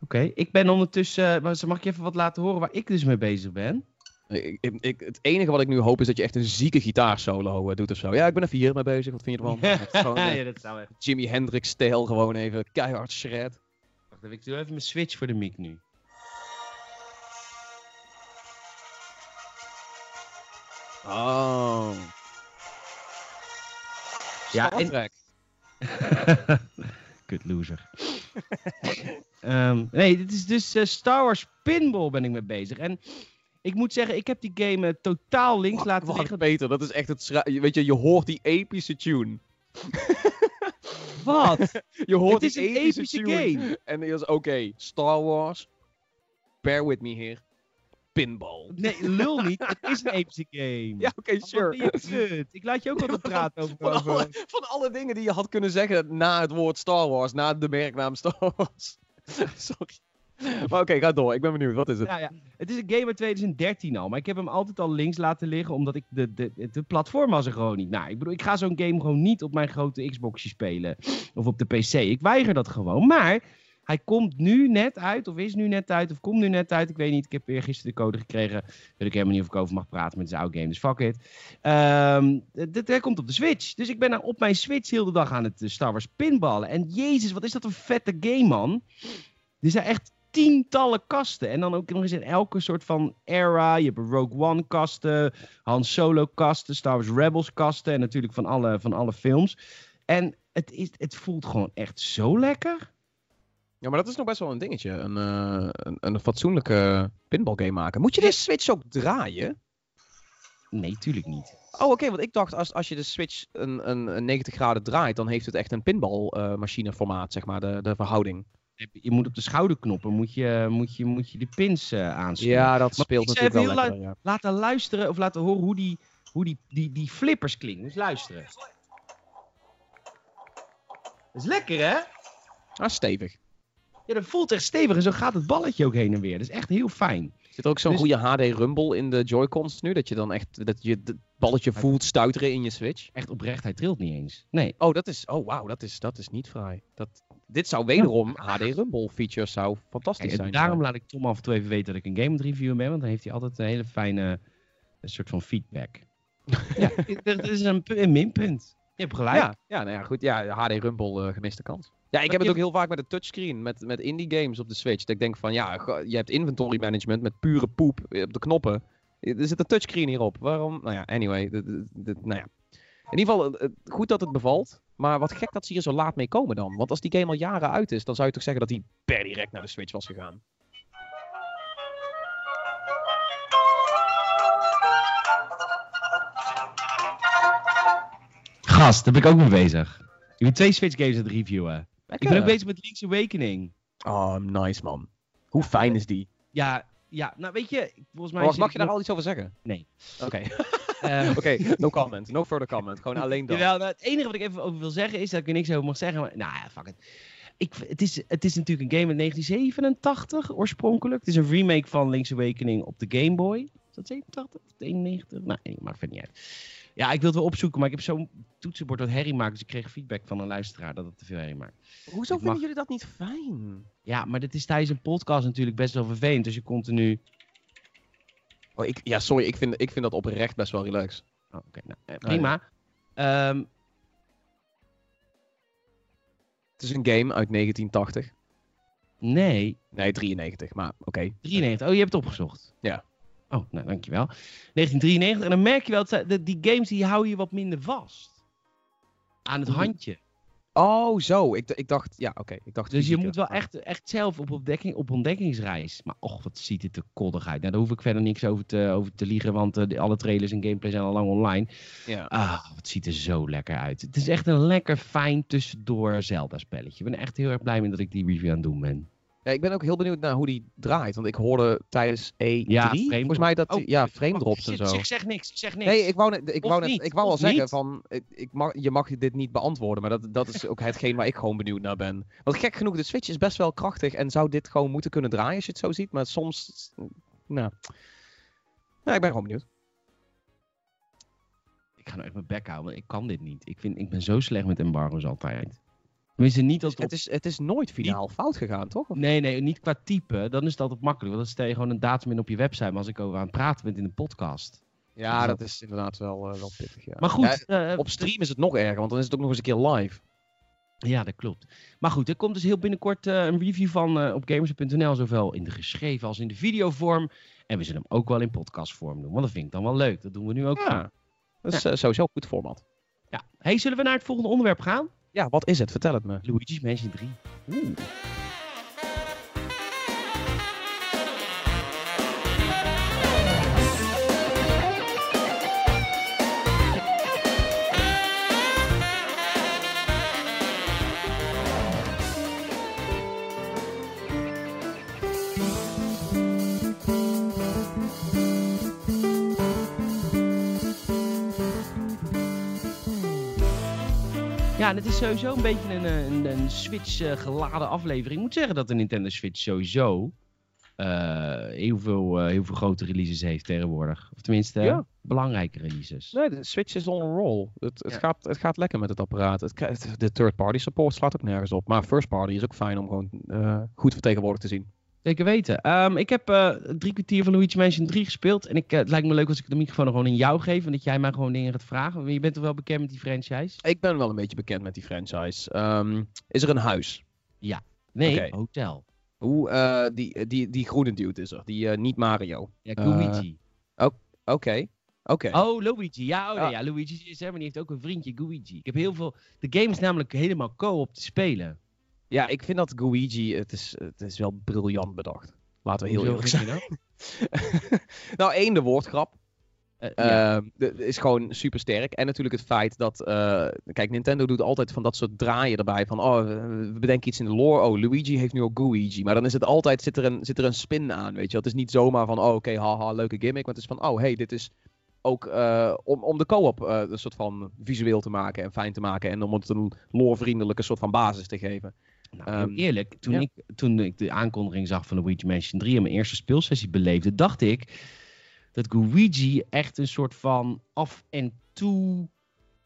Oké, ik ben ondertussen, mag ik je even wat laten horen waar ik dus mee bezig ben? Ik, ik, het enige wat ik nu hoop is dat je echt een zieke gitaarsolo eh, doet of zo. Ja, ik ben er vier mee bezig. Wat vind je ervan? Gewoon, eh, ja, dat zou echt. Jimi Hendrix-stijl gewoon even keihard shred. Wacht even, ik doe even mijn Switch voor de mic nu. Oh. Ja, en-. Kut loser. Ehm, nee, dit is dus eh, Star Wars Pinball ben ik mee bezig. En ik moet zeggen, ik heb die game eh, totaal links laten Wacht, liggen. Peter, dat is echt het Weet je, je hoort die epische tune. Wat? Je hoort Het is die een epische, epische tune. game. En die is oké, Star Wars. Bear with me here. Pinball. Nee, lul niet. Het is een epische game. Ja, oké, sure. Ik laat je ook altijd praten over. Van alle, van alle dingen die je had kunnen zeggen na het woord Star Wars, na de merknaam Star Wars. Sorry. Maar oké, ga door. Ik ben benieuwd. Wat is het? Ja, ja. Het is een game uit 2013 al, maar ik heb hem altijd al links laten liggen, omdat ik de, de, de platform was er gewoon niet. Nou, ik bedoel, ik ga zo'n game gewoon niet op mijn grote Xboxje spelen. Of op de PC. Ik weiger dat gewoon. Maar hij komt nu net uit, of is nu net uit, of komt nu net uit. Ik weet niet, ik heb weer gisteren de code gekregen. Weet ik helemaal niet of ik over mag praten met zijn oude game, dus fuck it. Dit, hij komt op de Switch. Dus ik ben nou op mijn Switch heel de dag aan het eh, Star Wars pinballen. En jezus, wat is dat een vette game, man. Er zijn echt tientallen kasten. En dan ook nog eens in elke soort van era. Je hebt Rogue One kasten, Han Solo kasten, Star Wars Rebels kasten. En natuurlijk van alle, van alle films. En het, is, het voelt gewoon echt zo lekker. Ja, maar dat is nog best wel een dingetje. Een, uh, een, een fatsoenlijke pinball game maken. Moet je de Switch ook draaien? Nee, tuurlijk niet. Oh, oké, want ik dacht als, als je de Switch een, een, een 90 graden draait, dan heeft het echt een pinballmachine uh, formaat, zeg maar, de, de verhouding. Je moet op de schouderknoppen moet je, moet je, moet je de pins uh, aansluiten. Ja, dat maar speelt natuurlijk wel lekker, ja. Laten luisteren of laten horen hoe die, hoe die, die, die flippers klinken. Dus luisteren. Dat is lekker, hè? Ah, stevig. Ja, dat voelt echt stevig en zo gaat het balletje ook heen en weer. Dat is echt heel fijn. Zit er ook zo'n dus... goede HD rumble in de Joy-Cons nu? Dat je dan echt dat je het balletje voelt stuiteren in je Switch? Echt oprecht, hij trilt niet eens. Nee. Oh, dat is, oh wauw, dat is, dat is niet fraai. Dat, dit zou wederom HD rumble features zou fantastisch Kijk, zijn. Daarom laat ik Tom af en toe even weten dat ik een game review ben, want dan heeft hij altijd een hele fijne een soort van feedback. ja, dat is een, een minpunt. Je hebt gelijk. Ja, ja, nou ja goed. Ja, HD rumble uh, gemiste kans. Ja, ik heb het ook heel vaak met de touchscreen, met, met indie games op de Switch. Dat ik denk van, ja, je hebt inventory management met pure poep op de knoppen. Er zit een touchscreen hierop. Waarom? Nou ja, anyway. Dit, dit, nou ja. In ieder geval, goed dat het bevalt. Maar wat gek dat ze hier zo laat mee komen dan. Want als die game al jaren uit is, dan zou je toch zeggen dat hij per direct naar de Switch was gegaan. Gast, daar ben ik ook mee bezig. Ik ben twee Switch games aan het reviewen. Ik ben ook bezig met Link's Awakening. Oh, nice man. Hoe fijn is die? Ja, ja nou weet je, volgens mij... Oh, mag je daar al iets over zeggen? Nee. Oké. uh, Oké, no comment. No further comment. Gewoon alleen dat. Jawel, nou, het enige wat ik even over wil zeggen is dat ik er niks over mag zeggen. Maar, nou ja, fuck it. Ik, het, is, het is natuurlijk een game uit 1987 oorspronkelijk. Het is een remake van Link's Awakening op de Game Boy. Is dat 87 of 91? Nou, nee, maakt verder niet uit. Ja, ik wil het wel opzoeken, maar ik heb zo'n toetsenbord dat herrie maakt. Dus ik kreeg feedback van een luisteraar dat het te veel herrie maakt. Hoezo vinden jullie dat niet fijn? Ja, maar dit is tijdens een podcast natuurlijk best wel vervelend. Dus je continu... Oh, ik, ja, sorry, ik vind, ik vind dat oprecht best wel relaxed. Oh, Oké, nou, eh, prima. Ja. Um... het is een game uit 1980. Nee. Nee, 93, maar oké. Okay. 93, oh, je hebt het opgezocht. Ja. Oh, nou dankjewel. 1993. En dan merk je wel, dat die games die houden je wat minder vast. Aan het handje. Oh, zo. Ik, ik dacht, ja, oké. Ik dacht dus je moet wel echt, echt zelf op, ontdekking, op ontdekkingsreis. Maar och, wat ziet het er koddig uit. Nou, daar hoef ik verder niks over te, over te liegen, want uh, alle trailers en gameplay zijn al lang online. Ja. Ah, wat ziet er zo lekker uit. Het is echt een lekker fijn tussendoor Zelda-spelletje. Ik ben echt heel erg blij mee dat ik die review aan het doen ben. Ja, ik ben ook heel benieuwd naar hoe die draait. Want ik hoorde tijdens E3, ja, volgens mij dat... Oh, ja, frame drops en zo. Zeg, zeg niks, zeg niks. Nee, ik wou, net, ik wou, net, ik wou al zeggen van... Ik, mag, je mag dit niet beantwoorden, maar dat, dat is ook hetgeen waar ik gewoon benieuwd naar ben. Want gek genoeg, de Switch is best wel krachtig en zou dit gewoon moeten kunnen draaien als je het zo ziet. Maar soms... Nou... Ja, ik ben gewoon benieuwd. Ik ga nou echt mijn bek houden, ik kan dit niet. Ik, vind, ik ben zo slecht met embargo's altijd. Tenminste, niet als het, is, het is nooit finaal fout gegaan, toch? Nee, nee, niet qua type. Dan is het altijd makkelijk. Want dan stel je gewoon een datum in op je website. Maar als ik over aan het praten ben in een podcast. Ja, dat, is inderdaad wel, uh, wel pittig. Ja. Maar goed. Ja, uh, op stream is het nog erger, want dan is het ook nog eens een keer live. Ja, dat klopt. Maar goed, er komt dus heel binnenkort uh, een review van op gamers.nl. Zowel in de geschreven als in de videovorm. En we zullen hem ook wel in podcastvorm doen. Want dat vind ik dan wel leuk. Dat doen we nu ook. Ja, dat is sowieso een goed format. Ja. Hey, zullen we naar het volgende onderwerp gaan? Ja, wat is het? Vertel het me. Luigi's Mansion 3. Oeh. Ja, het is sowieso een beetje een, eh, een, een Switch eh, geladen aflevering. Ik moet zeggen dat de Nintendo Switch sowieso eh, heel, veel, heel veel grote releases heeft tegenwoordig. Of tenminste, Ja. belangrijke releases. Nee, de Switch is on a roll. Het, het, Ja. gaat, het gaat lekker met het apparaat. Het, de third-party support slaat ook nergens op. Maar first-party is ook fijn om gewoon goed vertegenwoordigd te zien. Zeker weten. Ehm, ik heb eh, drie kwartier van Luigi Mansion 3 gespeeld. En ik, eh, het lijkt me leuk als ik de microfoon gewoon in jou geef. En dat jij mij gewoon dingen gaat vragen. Want je bent toch wel bekend met die franchise? Ik ben wel een beetje bekend met die franchise. Ehm, is er een huis? Nee, Oké. hotel. Hoe, eh, die, die, die groene dude is er. Die, niet Mario. Ja, Luigi. Oké. Oké. Oh, Luigi. Ja, oh, nee, Ja. ja, Luigi is er, maar die heeft ook een vriendje, Luigi. Ik heb heel veel... De game is namelijk helemaal co-op te spelen. Ja, ik vind dat Luigi, het is, het is wel briljant bedacht. Laten we heel eerlijk zijn. nou, één, de woordgrap. Eh, ja. Ehm, is gewoon super sterk. En natuurlijk het feit dat. eh, kijk, Nintendo doet altijd van dat soort draaien erbij. Van oh, we bedenken iets in de lore. Oh, Luigi heeft nu ook Luigi. Maar dan is het altijd. Zit er een, zit er een spin aan. Weet je, het is niet zomaar van. Oh, oké, haha, leuke gimmick. Maar het is van. Oh, hey, dit is ook eh, om, om de co-op een soort van visueel te maken en fijn te maken. En om het een lorevriendelijke soort van basis te geven. Nou, Ehm, eerlijk, toen, ja. ik, toen ik de aankondiging zag van Luigi Mansion 3 en mijn eerste speelsessie beleefde, dacht ik dat Luigi echt een soort van af en toe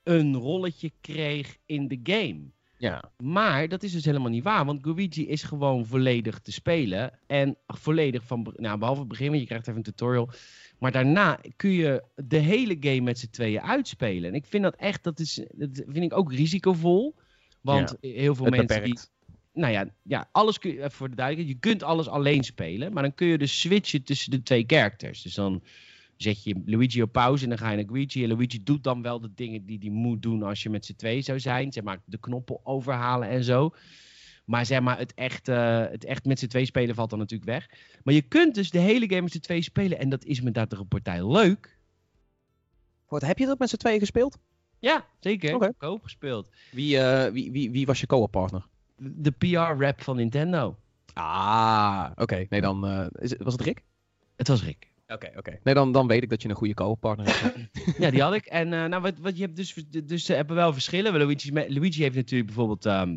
een rolletje kreeg in de game. Ja. Maar dat is dus helemaal niet waar, want Luigi is gewoon volledig te spelen. En volledig van, nou, behalve het begin, want je krijgt even een tutorial. Maar daarna kun je de hele game met z'n tweeën uitspelen. En ik vind dat echt, dat, is, dat vind ik ook risicovol. Want heel veel mensen die. Nou ja, ja, alles kun je, even voor de duidelijkheid, je kunt alles alleen spelen, maar dan kun je dus switchen tussen de twee characters. Dus dan zet je Luigi op pauze en dan ga je naar Luigi. En Luigi doet dan wel de dingen die hij moet doen als je met z'n twee zou zijn. Zeg maar de knoppen overhalen en zo. Maar zeg maar, het echt, eh, het echt met z'n twee spelen valt dan natuurlijk weg. Maar je kunt dus de hele game met z'n twee spelen. En dat is met dat een partij leuk. Wat, heb je dat met z'n tweeën gespeeld? Ja, zeker. Oké. Koop gespeeld. Wie, eh, wie, wie, wie was je co-op partner? De PR-rap van Nintendo. Ah, oké. Nee, dan eh, is was het Rick? Het was Rick. Oké, oké. Nee, dan, dan weet ik dat je een goede co-op partner hebt. Ja, die had ik. En eh, nou, wat, wat je hebt dus, dus ze hebben wel verschillen. Luigi, Luigi heeft natuurlijk bijvoorbeeld ehm,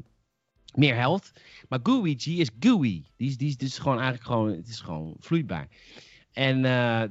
meer health. Maar Luigi is gooey. Die is, die is dus gewoon eigenlijk gewoon, het is gewoon vloeibaar. En, eh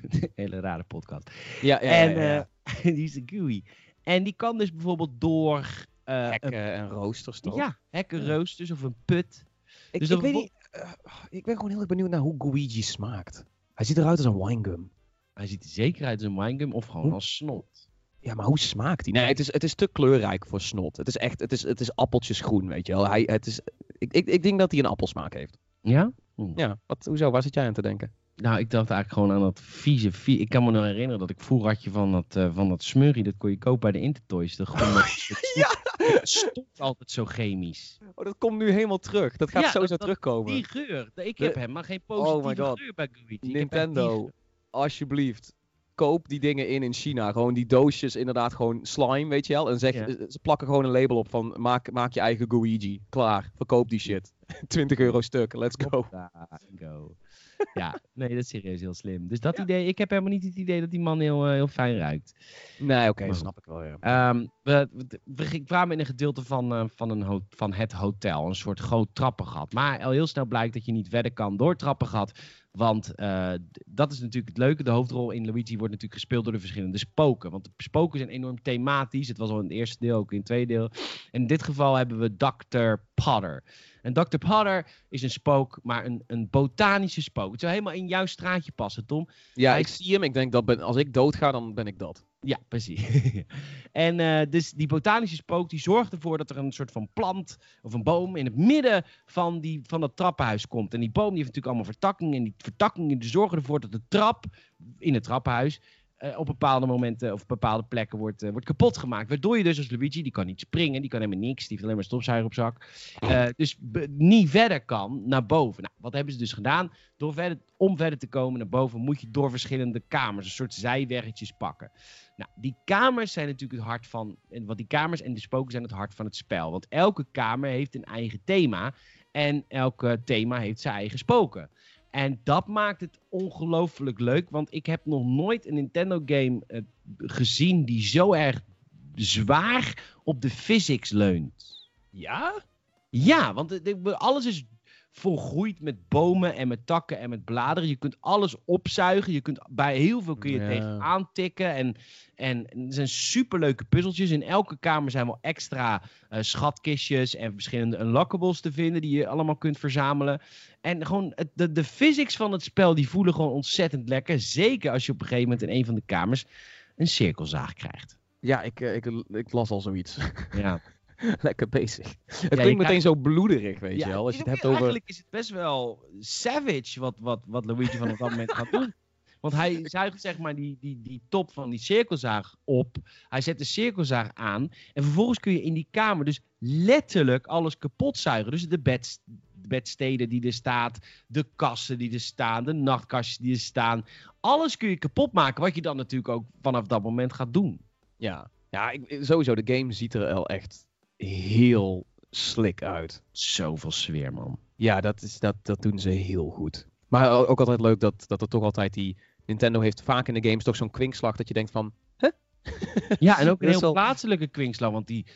hele rare podcast. ja, en eh, die is gooey. En die kan dus bijvoorbeeld door eh, Hekken een, en roosters toch? ja, hekken, Ja. roosters of een put. ik, dus ik weet niet. eh, ik ben gewoon heel erg benieuwd naar hoe Luigi smaakt. Hij ziet eruit als een winegum. Hij ziet er zeker uit als een winegum of gewoon Hoe- als snot. Ja, maar hoe smaakt hij? Nee, het is, het is te kleurrijk voor snot. Het is echt, het is, het is appeltjesgroen, weet je wel. Hij, het is, ik, ik, ik denk dat hij een appelsmaak heeft. Ja? Ja, wat, hoezo? Waar zit jij aan te denken? Nou, ik dacht eigenlijk gewoon aan dat vieze, vie- Ik kan me nog herinneren dat ik vroeger had je van dat, eh, van dat smurrie, dat kon je kopen bij de Intertoys. Dat gewoon dat- Ja! Het stond altijd zo chemisch. Oh, dat komt nu helemaal terug. Dat gaat Ja, sowieso dat- dat- terugkomen. Die geur. Ik De- heb helemaal geen Oh positieve God. geur bij die Nintendo, alsjeblieft. Koop die dingen in in China. Gewoon die doosjes, inderdaad, gewoon slime, weet je wel. En zeg, Ja. ze plakken gewoon een label op van maak, maak je eigen Luigi. Klaar, verkoop die shit. 20 euro stuk, let's go. Hoppa, go. Ja, nee, dat is serieus heel slim. Dus dat idee, ik heb helemaal niet het idee dat die man heel, eh, heel fijn ruikt. Nee, oké, snap ik wel, ja. We, we, kwamen in een gedeelte van, eh, van, een van het hotel, een soort groot trappengat. Maar al heel snel blijkt dat je niet verder kan door trappengat. Want eh, dat is natuurlijk het leuke. De hoofdrol in Luigi wordt natuurlijk gespeeld door de verschillende spoken. Want de spoken zijn enorm thematisch. Het was al in het eerste deel, ook in het tweede deel. En in dit geval hebben we Dr. Potter. En Dr. Potter is een spook, maar een, een botanische spook. Het zou helemaal in jouw straatje passen, Tom. Ja, ik zie hem. Ik denk dat ben, als ik doodga, dan ben ik dat. Ja, precies. en eh, dus die botanische spook die zorgt ervoor dat er een soort van plant of een boom in het midden van, die, van dat trappenhuis komt. En die boom die heeft natuurlijk allemaal vertakkingen. En die vertakkingen die zorgen ervoor dat de trap in het trappenhuis eh, op bepaalde momenten of bepaalde plekken wordt, eh, wordt kapot gemaakt. Waardoor je dus als Luigi, die kan niet springen, die kan helemaal niks, die heeft alleen maar stofzuiger op zak. eh, dus niet verder kan naar boven. Nou, wat hebben ze dus gedaan? Door verder, om verder te komen naar boven moet je door verschillende kamers, een soort zijweggetjes pakken. Nou, die kamers zijn natuurlijk het hart van. en Want die kamers en de spoken zijn het hart van het spel. Want elke kamer heeft een eigen thema. En elke thema heeft zijn eigen spoken. En dat maakt het ongelooflijk leuk. Want ik heb nog nooit een Nintendo game eh, gezien die zo erg zwaar op de physics leunt. Ja? Ja, want de- alles is volgroeid met bomen en met takken en met bladeren. Je kunt alles opzuigen. Je kunt bij heel veel kun je Ja. tegen aantikken. En, en er zijn superleuke puzzeltjes. In elke kamer zijn wel extra eh, schatkistjes en verschillende unlockables te vinden die je allemaal kunt verzamelen. En gewoon het, de, de physics van het spel die voelen gewoon ontzettend lekker. Zeker als je op een gegeven moment in een van de kamers een cirkelzaag krijgt. Ja, ik, eh, ik, ik las al zoiets. Ja. Lekker bezig. Het klinkt meteen zo bloederig, weet Ja, je wel. Als je het hebt over... Eigenlijk is het best wel savage wat, wat, wat Luigi van op dat moment gaat doen. Want hij zuigt zeg maar die, die, die top van die cirkelzaag op. Hij zet de cirkelzaag aan. En vervolgens kun je in die kamer dus letterlijk alles kapot zuigen. Dus de, bed, de bedsteden die er staat. De kassen die er staan. De nachtkastjes die er staan. Alles kun je kapot maken. Wat je dan natuurlijk ook vanaf dat moment gaat doen. Ja, ja ik, sowieso, de game ziet er wel echt heel slick uit. Zoveel sfeer man. Ja, dat, is, dat, dat doen ze heel goed. Maar ook altijd leuk dat, dat er toch altijd die... Nintendo heeft vaak in de games toch zo'n kwinkslag dat je denkt van... Ja, en ook een heel wel- plaatselijke kwinkslag. Want die,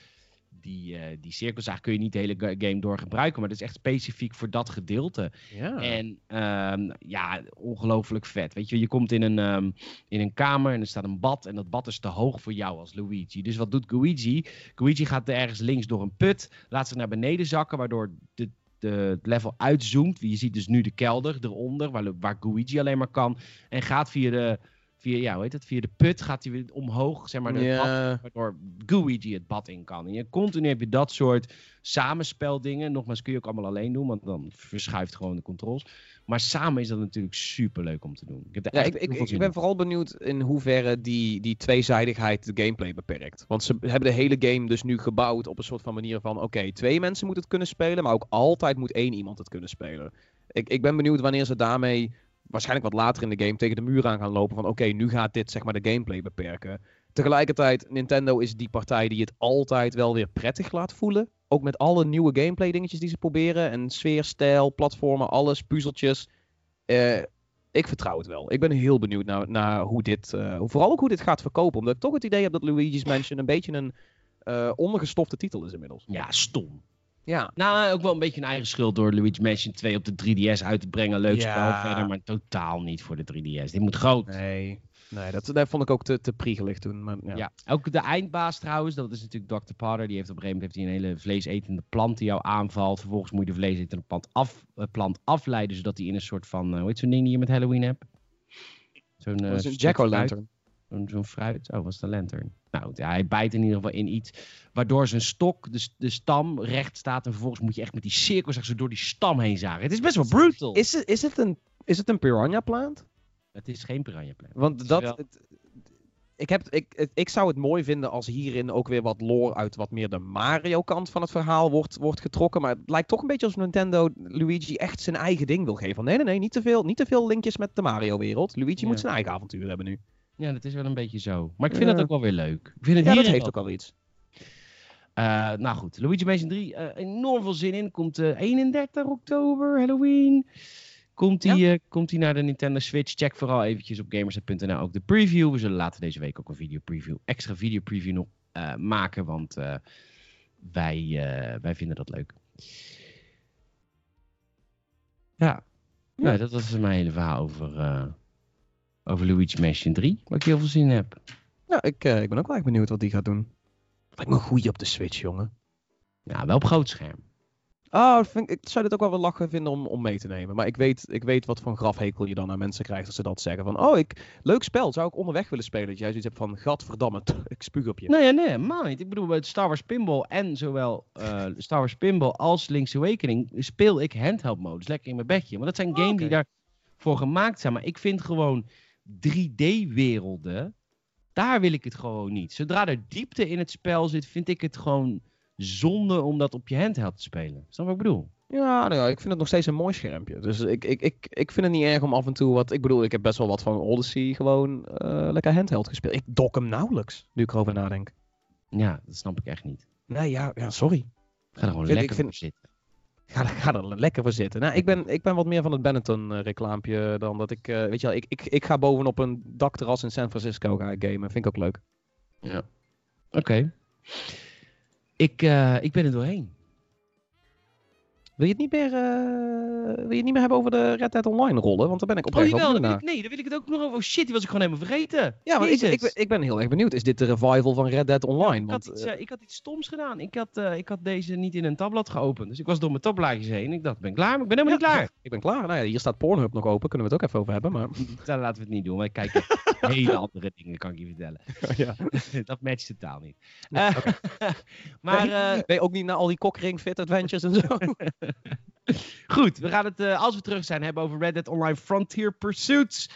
die, eh, die cirkelzaag kun je niet de hele ga- game door gebruiken. Maar dat is echt specifiek voor dat gedeelte. Ja. En ehm, ja, ongelooflijk vet. Weet je, je komt in een, ehm, in een kamer en er staat een bad. En dat bad is te hoog voor jou als Luigi. Dus wat doet Luigi? Luigi gaat er ergens links door een put. Laat zich naar beneden zakken, waardoor de, de, het level uitzoomt. Je ziet dus nu de kelder eronder, waar, waar Luigi alleen maar kan. En gaat via de, via, ja, hoe heet het? via de put gaat hij weer omhoog, zeg maar, de bad ja. waardoor het bad in kan. En je continu heb je dat soort samenspeldingen. Nogmaals, kun je ook allemaal alleen doen, want dan verschuift gewoon de controls. Maar samen is dat natuurlijk super leuk om te doen. Ik, heb Ja, ik, ik, ben vooral benieuwd in hoeverre die, die tweezijdigheid de gameplay beperkt. Want ze hebben de hele game dus nu gebouwd op een soort van manier van... Oké, twee mensen moeten het kunnen spelen, maar ook altijd moet één iemand het kunnen spelen. Ik, ik ben benieuwd wanneer ze daarmee waarschijnlijk wat later in de game tegen de muur aan gaan lopen. Van oké, nu gaat dit zeg maar de gameplay beperken. Tegelijkertijd, Nintendo is die partij die het altijd wel weer prettig laat voelen. Ook met alle nieuwe gameplay dingetjes die ze proberen. En sfeer, stijl, platformen, alles, puzzeltjes. Eh, ik vertrouw het wel. Ik ben heel benieuwd naar, naar hoe dit, eh, vooral ook hoe dit gaat verkopen. Omdat ik toch het idee heb dat Luigi's Mansion een beetje een eh ondergestofte titel is inmiddels. Ja, stom. Ja. Nou, ook wel een beetje een eigen schuld door Luigi Mansion 2 op de 3DS uit te brengen. Leuk Ja. spel verder, maar totaal niet voor de 3DS. Dit moet groot. Nee, nee dat, dat vond ik ook te, te priegelig toen. Maar, ja. Ja. ook de eindbaas trouwens, dat is natuurlijk Dr. Potter. Die heeft op een gegeven moment heeft hij een hele vleesetende plant die jou aanvalt. Vervolgens moet je de vleesetende plant, af, eh, plant afleiden, zodat hij in een soort van, eh hoe heet zo'n ding die je met Halloween hebt? Zo'n eh, stuk jack-o'-lantern. Zo'n zo'n fruit. Oh, was een lantern? Nou, ja, hij bijt in ieder geval in iets. Waardoor zijn stok, de, de stam, recht staat. En vervolgens moet je echt met die cirkel zeg, zo door die stam heen zagen. Het is best wel brutal. Is, het, is, het een, is het een piranha plant? Het is geen piranha plant. Want dat. wel- het- ik, heb, ik, het- ik zou het mooi vinden als hierin ook weer wat lore uit wat meer de Mario-kant van het verhaal wordt, wordt getrokken. Maar het lijkt toch een beetje alsof Nintendo Luigi echt zijn eigen ding wil geven. Van, nee, nee, nee, niet te veel, niet te veel linkjes met de Mario-wereld. Luigi Ja. moet zijn eigen avontuur hebben nu. Ja, dat is wel een beetje zo. Maar ik vind dat ook wel weer leuk. Ik vind het Ja, dat heeft ook al iets. Eh, nou goed, Luigi Mansion 3, eh, enorm veel zin in. Komt eh 31 oktober, Halloween. Komt eh, komt naar de Nintendo Switch? Check vooral eventjes op gamersnet.nl ook de preview. We zullen later deze week ook een video preview, extra video preview nog eh, maken, want eh, wij, eh, wij vinden dat leuk. Ja, Ja. Nou, dat was mijn hele verhaal over, eh, over Luigi Mansion 3, waar ik heel veel zin in heb. Ja, ik, eh, ik ben ook wel echt benieuwd wat die gaat doen. Lijkt me een goeie op de Switch, jongen. Ja, wel op groot scherm. Oh, ik, vind, ik zou dit ook wel wel lachen vinden om, om mee te nemen. Maar ik weet, ik weet wat voor grafhekel je dan aan mensen krijgt als ze dat zeggen. Van, oh, ik, leuk spel, zou ik onderweg willen spelen. Dat jij zoiets hebt van, gadverdamme, ik spuug op je. Nee, nee, helemaal niet. Ik bedoel, bij het Star Wars Pinball en zowel eh, Star Wars Pinball als Link's Awakening speel ik handheld modus lekker in mijn bedje. Want dat zijn Oh, games oké. die daarvoor gemaakt zijn. Maar ik vind gewoon 3D-werelden, daar wil ik het gewoon niet. Zodra er diepte in het spel zit, vind ik het gewoon zonde om dat op je handheld te spelen. Snap wat ik bedoel? Ja, nou ja, ik vind het nog steeds een mooi schermpje. Dus ik, ik, ik, ik vind het niet erg om af en toe wat... Ik bedoel, ik heb best wel wat van Odyssey gewoon eh, lekker handheld gespeeld. Ik dok hem nauwelijks, nu ik erover nadenk. Ja, dat snap ik echt niet. Nee, ja, ja sorry. Ga er gewoon Ik- ik lekker vind- voor zitten. Ga, er- ga er lekker voor zitten. Nou, ik ben, ik ben wat meer van het Benetton-reclaampje dan dat ik... eh, weet je wel, ik, ik, ik ga bovenop een dakterras in San Francisco ga ik gamen. Vind ik ook leuk. Oké. Ik, eh, ik ben er doorheen. Wil je het niet meer, eh, wil je het niet meer hebben over de Red Dead Online rollen? Want daar ben ik Oh, oprecht jawel, naar. ik, nee, dan wil ik het ook nog over. Oh shit, die was ik gewoon helemaal vergeten. Ja, maar ik, ik, ben- ik ben heel erg benieuwd. Is dit de revival van Red Dead Online? ik, had iets, eh, ik had iets stoms gedaan. Ik had, ik had deze niet in een tabblad geopend. Dus ik was door mijn tabblaadjes heen. Ik dacht, ik ben klaar, maar ik ben helemaal ja, niet klaar. Ik ben klaar. Nou ja, hier staat Pornhub nog open. Kunnen we het ook even over hebben. Maar, Daar laten we het niet doen. Wij kijken hele andere dingen, kan ik je vertellen. ja. dat matcht totaal niet. Nee, maar Nee, ook niet naar al die Cockring Fit Adventures en zo. goed, we gaan het, eh, als we terug zijn, hebben over Red Dead Online Frontier Pursuits.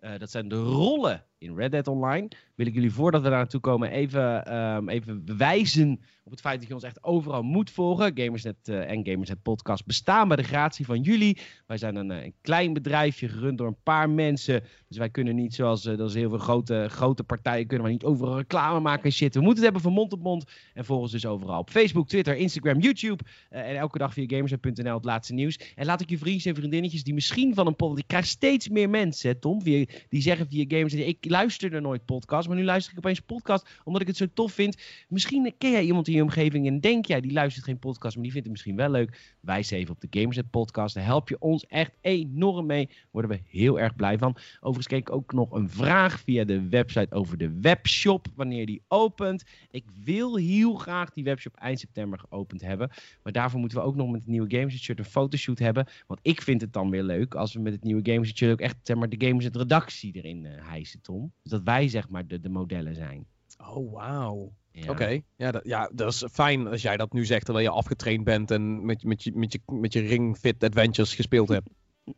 Eh, dat zijn de rollen in Red Dead Online. Wil ik jullie voordat we daar naartoe komen even, ehm, even bewijzen op het feit dat je ons echt overal moet volgen. Gamersnet eh, en Gamersnet Podcast bestaan bij de gratie van jullie. Wij zijn een, eh, een klein bedrijfje gerund door een paar mensen. Dus wij kunnen niet zoals eh, dat is heel veel grote, grote partijen kunnen we niet overal reclame maken en shit. We moeten het hebben van mond tot mond. En volg ons dus overal op Facebook, Twitter, Instagram, YouTube. en elke dag via gamersnet.nl het laatste nieuws. En laat ik je vriendjes en vriendinnetjes die misschien van een podcast... Ik krijg steeds meer mensen, Tom, die zeggen via Gamersnet... Ik luisterde nooit podcast, maar nu luister ik opeens podcast omdat ik het zo tof vind. Misschien ken jij iemand in je omgeving en denk jij, die luistert geen podcast, maar die vindt het misschien wel leuk. Wijs even op de Gamersnet podcast. Daar help je ons echt enorm mee. Worden we heel erg blij van. Overigens kreeg ik ook nog een vraag via de website over de webshop, wanneer die opent. Ik wil heel graag die webshop eind september geopend hebben. Maar daarvoor moeten we ook nog met het nieuwe Games Shirt een fotoshoot hebben. Want ik vind het dan weer leuk als we met het nieuwe Games Shirt ook echt zeg maar, de Games redactie erin eh hijsen, Tom. Dus dat wij zeg maar de, de modellen zijn. Oh, wauw. Ja. Oké, ja, dat, ja, dat is fijn als jij dat nu zegt terwijl je afgetraind bent en met, met, je, met, je, met je Ring Fit Adventures gespeeld hebt.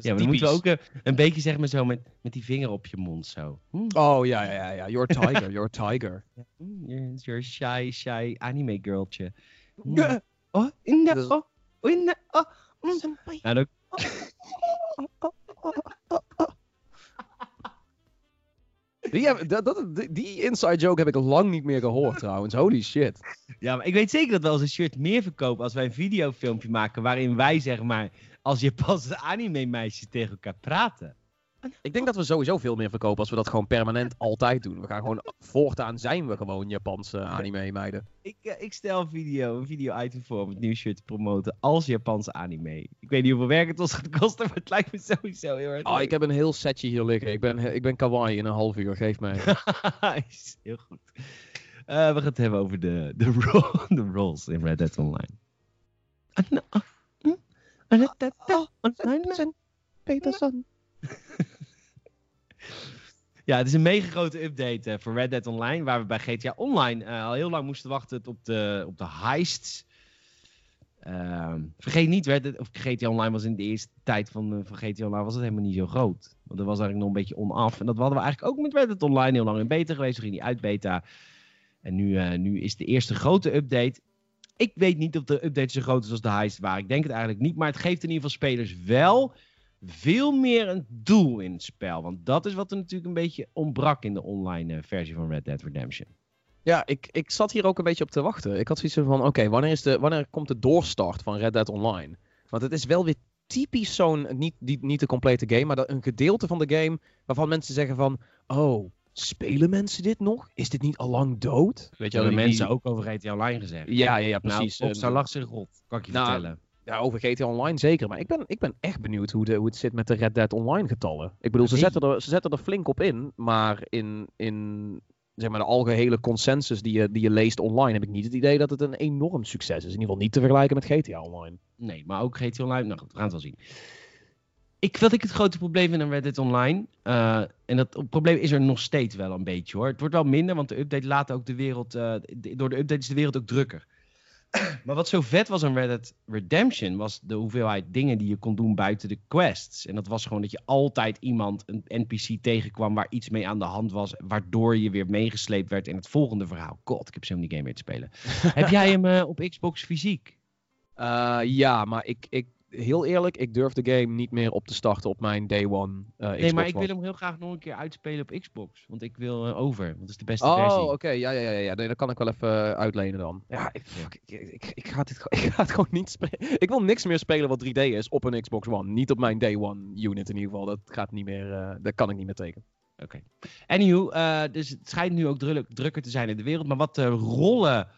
Ja, maar dan moeten we ook eh, een beetje zeg maar zo met, met die vinger op je mond zo. Hm, Oh ja, ja, ja, a tiger, you're a tiger. hm, You're, you're a shy, shy anime girltje. Hm. Ja. Oh, in de, oh, oh, in de, oh. hm. Nou, dan- Die, dat, die- inside joke heb ik lang niet meer gehoord trouwens. Holy shit. Ja, maar ik weet zeker dat we als een shirt meer verkopen als wij een videofilmpje maken waarin wij zeg maar als Japanse anime meisjes tegen elkaar praten. Ik denk dat we sowieso veel meer verkopen als we dat gewoon permanent altijd doen. We gaan gewoon, voortaan zijn we gewoon Japanse anime meiden. Ik, eh, ik stel een video, een video item voor om het nieuwe shirt te promoten als Japanse anime. Ik weet niet hoeveel werk het ons gaat kosten, maar het lijkt me sowieso heel erg Oh, ik heb een heel setje hier liggen. Ik ben, ik ben kawaii in een half uur. Geef mij. Heel goed. Eh, we gaan het hebben over de, de, ro- de roles in Red Dead Online. Hm, Red Dead Online. Peterson. Ja, het is een mega grote update eh, voor Red Dead Online, waar we bij GTA Online eh, al heel lang moesten wachten op de, op de heists. Ehm, vergeet niet, Red of GTA Online was in de eerste tijd van, eh, van GTA Online was het helemaal niet zo groot. Want dat was eigenlijk nog een beetje onaf. En dat hadden we eigenlijk ook met Red Dead Online heel lang in beta geweest. We gingen die uit beta. En nu, eh, nu is de eerste grote update. Ik weet niet of de update zo groot is als de heist waren. Ik denk het eigenlijk niet. Maar het geeft in ieder geval spelers wel veel meer een doel in het spel. Want dat is wat er natuurlijk een beetje ontbrak in de online eh, versie van Red Dead Redemption. Ja, ik, ik zat hier ook een beetje op te wachten. Ik had zoiets van, oké, wanneer is de wanneer komt de doorstart van Red Dead Online? Want het is wel weer typisch zo'n, niet, niet, niet de complete game, maar dat een gedeelte van de game waarvan mensen zeggen van, oh, spelen mensen dit nog? Is dit niet al lang dood? Weet hebben die- mensen ook over GTA Online gezegd. Ja, ja, ja, precies. Nou, En- Rockstar lag zich rot, kan ik je Nou, vertellen. Ja, over GTA Online zeker. Maar ik ben, ik ben echt benieuwd hoe, de, hoe het zit met de Red Dead Online getallen. Ik bedoel, ze zetten, er, ze zetten er flink op in. Maar in, in zeg maar, de algehele consensus die je, die je leest online... heb ik niet het idee dat het een enorm succes is. In ieder geval niet te vergelijken met GTA Online. Nee, maar ook GTA Online. Nou goed, we gaan het wel zien. Ik, wat ik het grote probleem vind aan Red Dead Online. eh, en dat probleem is er nog steeds wel een beetje hoor. Het wordt wel minder, want de update laat ook de wereld. eh, door de update is de wereld ook drukker. maar wat zo vet was aan Red Dead Redemption. was de hoeveelheid dingen die je kon doen buiten de quests. En dat was gewoon dat je altijd iemand, een NPC tegenkwam. waar iets mee aan de hand was. waardoor je weer meegesleept werd in het volgende verhaal. God, ik heb zo die game weer te spelen. heb jij hem eh, op Xbox fysiek? Eh, ja, maar ik, ik, heel eerlijk, ik durf de game niet meer op te starten op mijn day one eh Nee, Xbox maar ik wil hem heel graag nog een keer uitspelen op Xbox. Want ik wil eh, over. Want dat is de beste Oh, versie. oké. Ja, ja, ja, ja. Nee, dat kan ik wel even eh, uitlenen dan. Ja, ik, fuck, ik, ik, ik, ga dit, ik ga het gewoon niet spelen. Ik wil niks meer spelen wat 3D is op een Xbox One. Niet op mijn day one unit in ieder geval. Dat gaat niet meer, dat kan ik niet meer tekenen. Oké. Anywho, eh, dus het schijnt nu ook druk, drukker te zijn in de wereld. Maar wat de rollen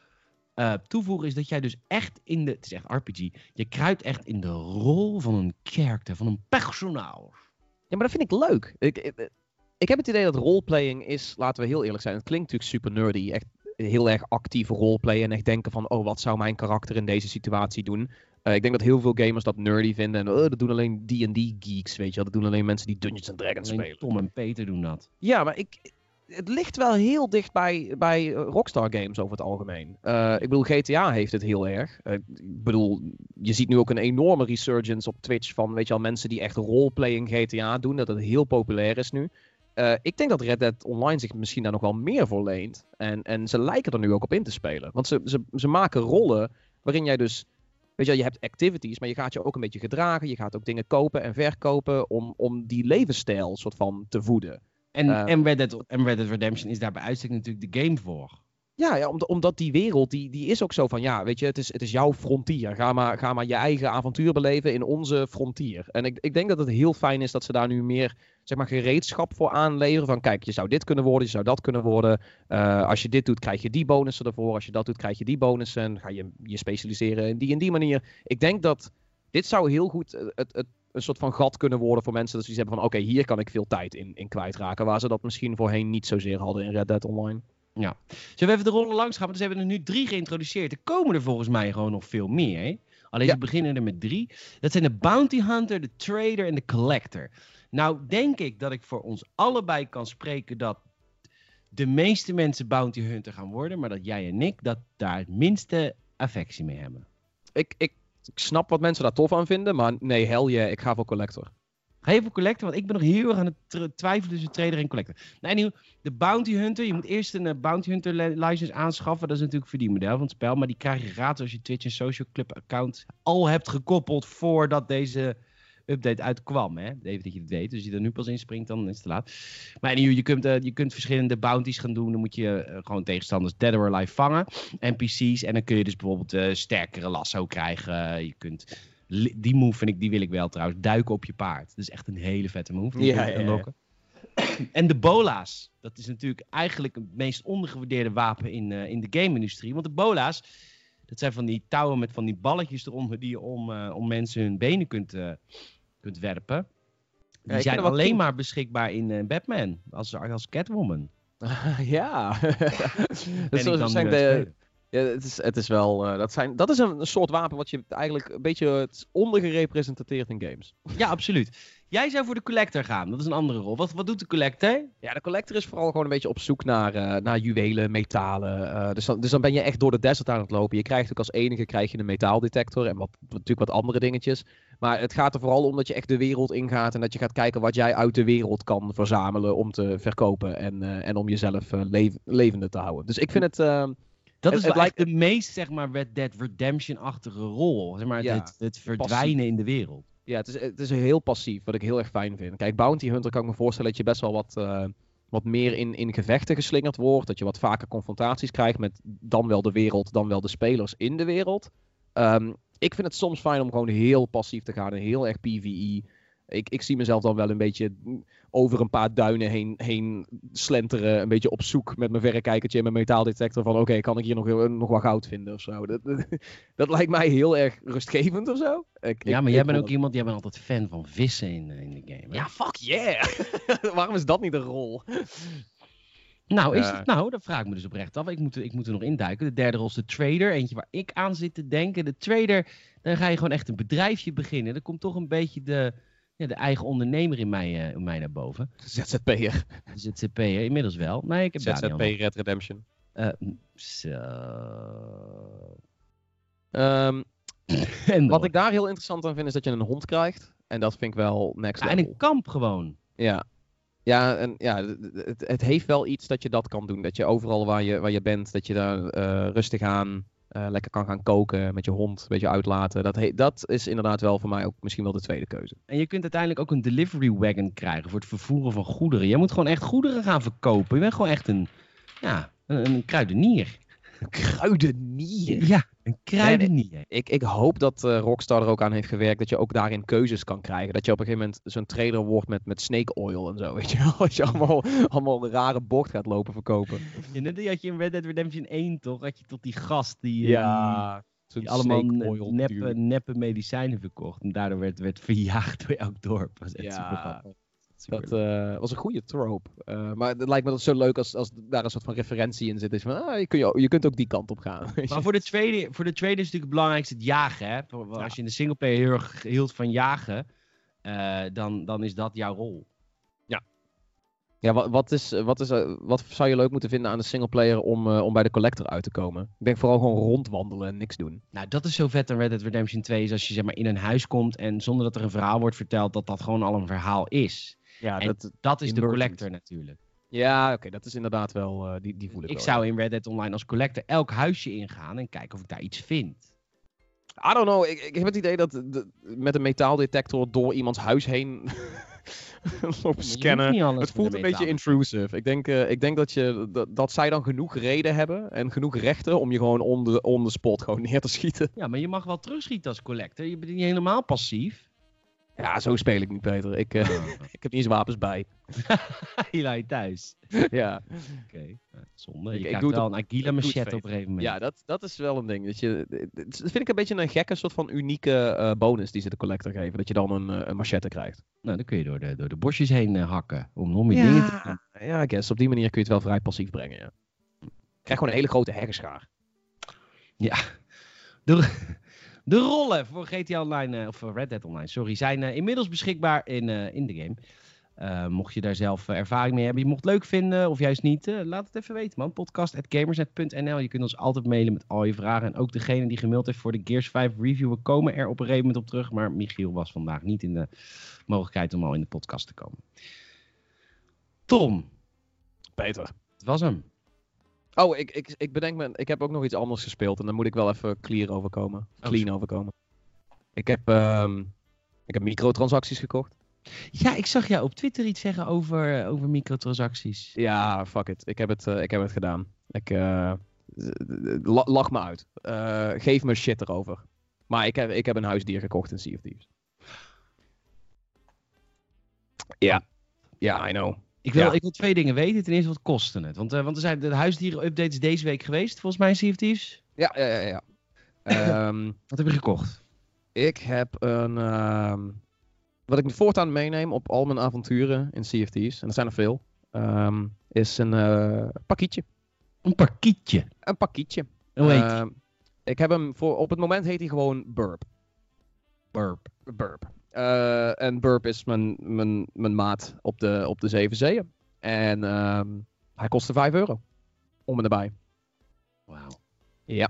eh, toevoegen is dat jij dus echt in de... Het is echt RPG. Je kruipt echt in de rol van een character, van een personage. Ja, maar dat vind ik leuk. Ik, ik, ik heb het idee dat roleplaying is, laten we heel eerlijk zijn, het klinkt natuurlijk super nerdy. Echt heel erg actief roleplayen en echt denken van, oh, wat zou mijn karakter in deze situatie doen? Eh, ik denk dat heel veel gamers dat nerdy vinden en oh, dat doen alleen D&D geeks, weet je wel. Dat doen alleen mensen die Dungeons and Dragons Alleen spelen. Tom en Peter doen dat. Ja, maar ik, het ligt wel heel dicht bij, bij eh, Rockstar games over het algemeen. Eh, ik bedoel, GTA heeft het heel erg. Eh, ik bedoel, je ziet nu ook een enorme resurgence op Twitch van, weet je wel, mensen die echt roleplaying GTA doen. Dat het heel populair is nu. Ik denk dat Red Dead Online zich misschien daar nog wel meer voor leent. En, en ze lijken er nu ook op in te spelen. Want ze, ze, ze maken rollen waarin jij dus... Weet je, je hebt activities, maar je gaat je ook een beetje gedragen. Je gaat ook dingen kopen en verkopen om, om die levensstijl soort van te voeden. En, Eh. en, Red Dead, en Red Dead Redemption is daar bij uitstek natuurlijk de game voor. Ja, ja omdat, die wereld, die, die is ook zo van, ja, weet je, het is, het is jouw frontier. Ga maar, ga maar je eigen avontuur beleven in onze frontier. En ik, ik denk dat het heel fijn is dat ze daar nu meer, zeg maar, gereedschap voor aanleveren. Van, kijk, je zou dit kunnen worden, je zou dat kunnen worden. Eh, als je dit doet, krijg je die bonussen ervoor. Als je dat doet, krijg je die bonussen. Ga je je specialiseren in die en die manier. Ik denk dat dit zou heel goed eh, het, het, een soort van gat kunnen worden voor mensen. Dat ze iets hebben van, oké, hier kan ik veel tijd in, in kwijtraken. Waar ze dat misschien voorheen niet zozeer hadden in Red Dead Online. Zullen we even de rollen langs gaan? Want ze hebben er nu drie geïntroduceerd. Er komen er volgens mij gewoon nog veel meer. Hè? Alleen Ja. ze beginnen er met drie. Dat zijn de Bounty Hunter, de Trader en de Collector. Nou, denk ik dat ik voor ons allebei kan spreken dat de meeste mensen Bounty Hunter gaan worden. Maar dat jij en ik dat daar het minste affectie mee hebben. ik, ik, ik snap wat mensen daar tof aan vinden, maar nee, hell yeah, ik ga voor Collector. Ga je voor Collector? Want ik ben nog heel erg aan het twijfelen tussen Trader en Collector. Nou, nieuw, de Bounty Hunter. Je moet eerst een eh, Bounty Hunter li- license aanschaffen. Dat is natuurlijk voor die model van het spel. Maar die krijg je gratis als je Twitch en Social Club account al hebt gekoppeld voordat deze update uitkwam. Hè? Even dat je het weet. Dus als je er nu pas inspringt, dan is het te laat. Maar nieuw, je, kunt, eh, je kunt verschillende bounties gaan doen. Dan moet je eh, gewoon tegenstanders dead or alive vangen. NPC's. En dan kun je dus bijvoorbeeld eh, sterkere lasso krijgen. Je kunt... Die move vind ik, die wil ik wel trouwens. Duiken op je paard. Dat is echt een hele vette move. Die Ja, ja. En de bola's. Dat is natuurlijk eigenlijk het meest ondergewaardeerde wapen in, in de game-industrie. Want de bola's, dat zijn van die touwen met van die balletjes eronder die je om, eh, om mensen hun benen kunt, eh, kunt werpen. Die zijn alleen maar beschikbaar in eh, Batman, als, als Catwoman. ja. dat is de, ja, het, is, het is wel, dat, zijn, dat is een, een soort wapen wat je eigenlijk een beetje het ondergerepresenteerd in games. Ja, absoluut. Jij zou voor de collector gaan. Dat is een andere rol. Wat, wat doet de collector? Ja, de collector is vooral gewoon een beetje op zoek naar, eh, naar juwelen, metalen. eh, dus, dan, dus dan ben je echt door de desert aan het lopen. Je krijgt ook als enige krijg je een metaaldetector en wat, natuurlijk wat andere dingetjes. Maar het gaat er vooral om dat je echt de wereld ingaat en dat je gaat kijken wat jij uit de wereld kan verzamelen om te verkopen en, eh, en om jezelf lev- levende te houden. Dus ik vind het... Dat is het echt de meest, zeg maar, Red Dead Redemption-achtige rol. Zeg maar, Ja, het, het verdwijnen in de wereld. Ja, het is, het is heel passief, wat ik heel erg fijn vind. Kijk, Bounty Hunter kan ik me voorstellen dat je best wel wat, eh, wat meer in, in gevechten geslingerd wordt. Dat je wat vaker confrontaties krijgt met dan wel de wereld, dan wel de spelers in de wereld. Ehm, ik vind het soms fijn om gewoon heel passief te gaan en heel erg PvE. Ik, ik zie mezelf dan wel een beetje over een paar duinen heen, heen slenteren. Een beetje op zoek met mijn verrekijkertje en mijn metaaldetector. Van oké, kan ik hier nog, nog wat goud vinden of zo. Dat, dat lijkt mij heel erg rustgevend of zo. Ik- Ja, maar jij bent ook dat- iemand, jij bent altijd fan van vissen in, eh, in de game. hè? Ja, fuck yeah! Waarom is dat niet een rol? Nou, is het, nou, dat vraag ik me dus oprecht af. Ik moet, ik moet er nog induiken. De derde rol is de trader. Eentje waar ik aan zit te denken. De trader, dan ga je gewoon echt een bedrijfje beginnen. Dan komt toch een beetje de, ja, de eigen ondernemer in mij, eh, in mij naar boven. ZZP'er. ZZP'er, inmiddels wel. Nee, ik heb ZZP. Red Redemption. Eh, zo. Ehm, En wat ik daar heel interessant aan vind, is dat je een hond krijgt. En dat vind ik wel next Ja, en level. een kamp gewoon. Ja. Ja, en ja, het, het heeft wel iets dat je dat kan doen. Dat je overal waar je, waar je bent, dat je daar eh, rustig aan eh, lekker kan gaan koken met je hond, een beetje uitlaten. Dat, dat is inderdaad wel voor mij ook misschien wel de tweede keuze. En je kunt uiteindelijk ook een delivery wagon krijgen voor het vervoeren van goederen. Je moet gewoon echt goederen gaan verkopen. Je bent gewoon echt een, ja, een kruidenier. Kruidenier. Ja, een kruidenier. Ik, ik hoop dat eh, Rockstar er ook aan heeft gewerkt dat je ook daarin keuzes kan krijgen. Dat je op een gegeven moment zo'n trailer wordt met, met snake oil en zo, weet je wel. Als je allemaal, allemaal een rare bocht gaat lopen verkopen. Ja, net had je in Red Dead Redemption 1 toch? Had je tot die gast die, eh, Ja, die, allemaal neppe, neppe medicijnen verkocht. En daardoor werd, werd verjaagd door elk dorp. Dat was echt Ja, super grappig. Dat eh, was een goede trope. Eh, maar het lijkt me dat zo leuk als, als daar een soort van referentie in zit. Is van, ah, je, kun je, je kunt ook die kant op gaan. Maar voor de, tweede, voor de tweede is natuurlijk het belangrijkste het jagen. Hè? Als je in de singleplayer heel erg hield van jagen, eh, dan, dan is dat jouw rol. Ja, wat, wat, is, wat, is, wat zou je leuk moeten vinden aan de singleplayer om, om bij de collector uit te komen? Ik denk vooral gewoon rondwandelen en niks doen. Nou, dat is zo vet aan Red Dead Redemption 2, is als je zeg maar in een huis komt en zonder dat er een verhaal wordt verteld, dat dat gewoon al een verhaal is. Ja, En dat, Dat is de collector natuurlijk. ja oké, dat is inderdaad wel, eh, die, die voel ik Ik wel, zou in Red Dead Online als collector elk huisje ingaan en kijken of ik daar iets vind. I don't know, ik, ik heb het idee dat de- met een metaaldetector door iemands huis heen lopen scannen. Het voelt een beetje intrusive. Ik denk, eh, ik denk dat, je, dat, dat zij dan genoeg reden hebben en genoeg rechten om je gewoon on the, on the spot gewoon neer te schieten. Ja, maar je mag wel terugschieten als collector. Je bent niet helemaal passief. Ja, zo speel ik niet, Peter. Ik, eh, ik heb niet eens wapens bij. je laat thuis. ja. Oké, zonde. Ik- Je ik doe wel een Aguila ik fake. op een gegeven moment. Ja, dat, dat is wel een ding. Dat je, dat vind ik een beetje een gekke soort van unieke eh, bonus die ze de collector geven. Dat je dan een, eh, een machette krijgt. Nou, dan kun je door de, door de bosjes heen eh, hakken. Om nog meer dingen te doen. ja, I guess. Op die manier kun je het wel vrij passief brengen, ja. Je krijgt gewoon een hele grote heggenschaar. De, de rollen voor GTA Online, eh, of Red Dead Online, sorry, zijn eh, inmiddels beschikbaar in, eh, in de game. Mocht je daar zelf ervaring mee hebben, je mocht het leuk vinden of juist niet, laat het even weten man. Podcast.gamersnet.nl Je kunt ons altijd mailen met al je vragen. En ook degene die gemaild heeft voor de Gears 5 review, we komen er op een gegeven moment op terug. Maar Michiel was vandaag niet in de mogelijkheid om al in de podcast te komen. Tom, Peter. het was hem. Oh, ik, ik, ik bedenk me, ik heb ook nog iets anders gespeeld en daar moet ik wel even clear overkomen. Clean overkomen. Ik heb, ehm, ik heb microtransacties gekocht. Ja, ik zag jou op Twitter iets zeggen over, over microtransacties. Ja, fuck it. Ik heb het, eh, ik heb het gedaan. Ik, eh, la- lach me uit. Eh, geef me shit erover. Maar ik heb, ik heb een huisdier gekocht in Sea of Thieves. Ja. Ja, I know. Ik wil, Ja. ik wil twee dingen weten. Ten eerste, wat kostte het? Want, eh, want er zijn de huisdieren-updates deze week geweest, volgens mij, Sea Thieves. Ja, ja, ja. ja. Ehm, Wat heb je gekocht? ik heb een... ehm, wat ik voortaan meeneem op al mijn avonturen in Thieves, en er zijn er veel, ehm, is een eh pakietje. Een parkietje. Een pakietje. Hoe heet ik heb hem voor... Op het moment heet hij gewoon Burp. Burp. Burp. Eh, en Burp is mijn, mijn, mijn maat op de, op de Zeven Zeeën. En ehm, hij kostte 5 euro. Om en erbij. Wauw. Ja.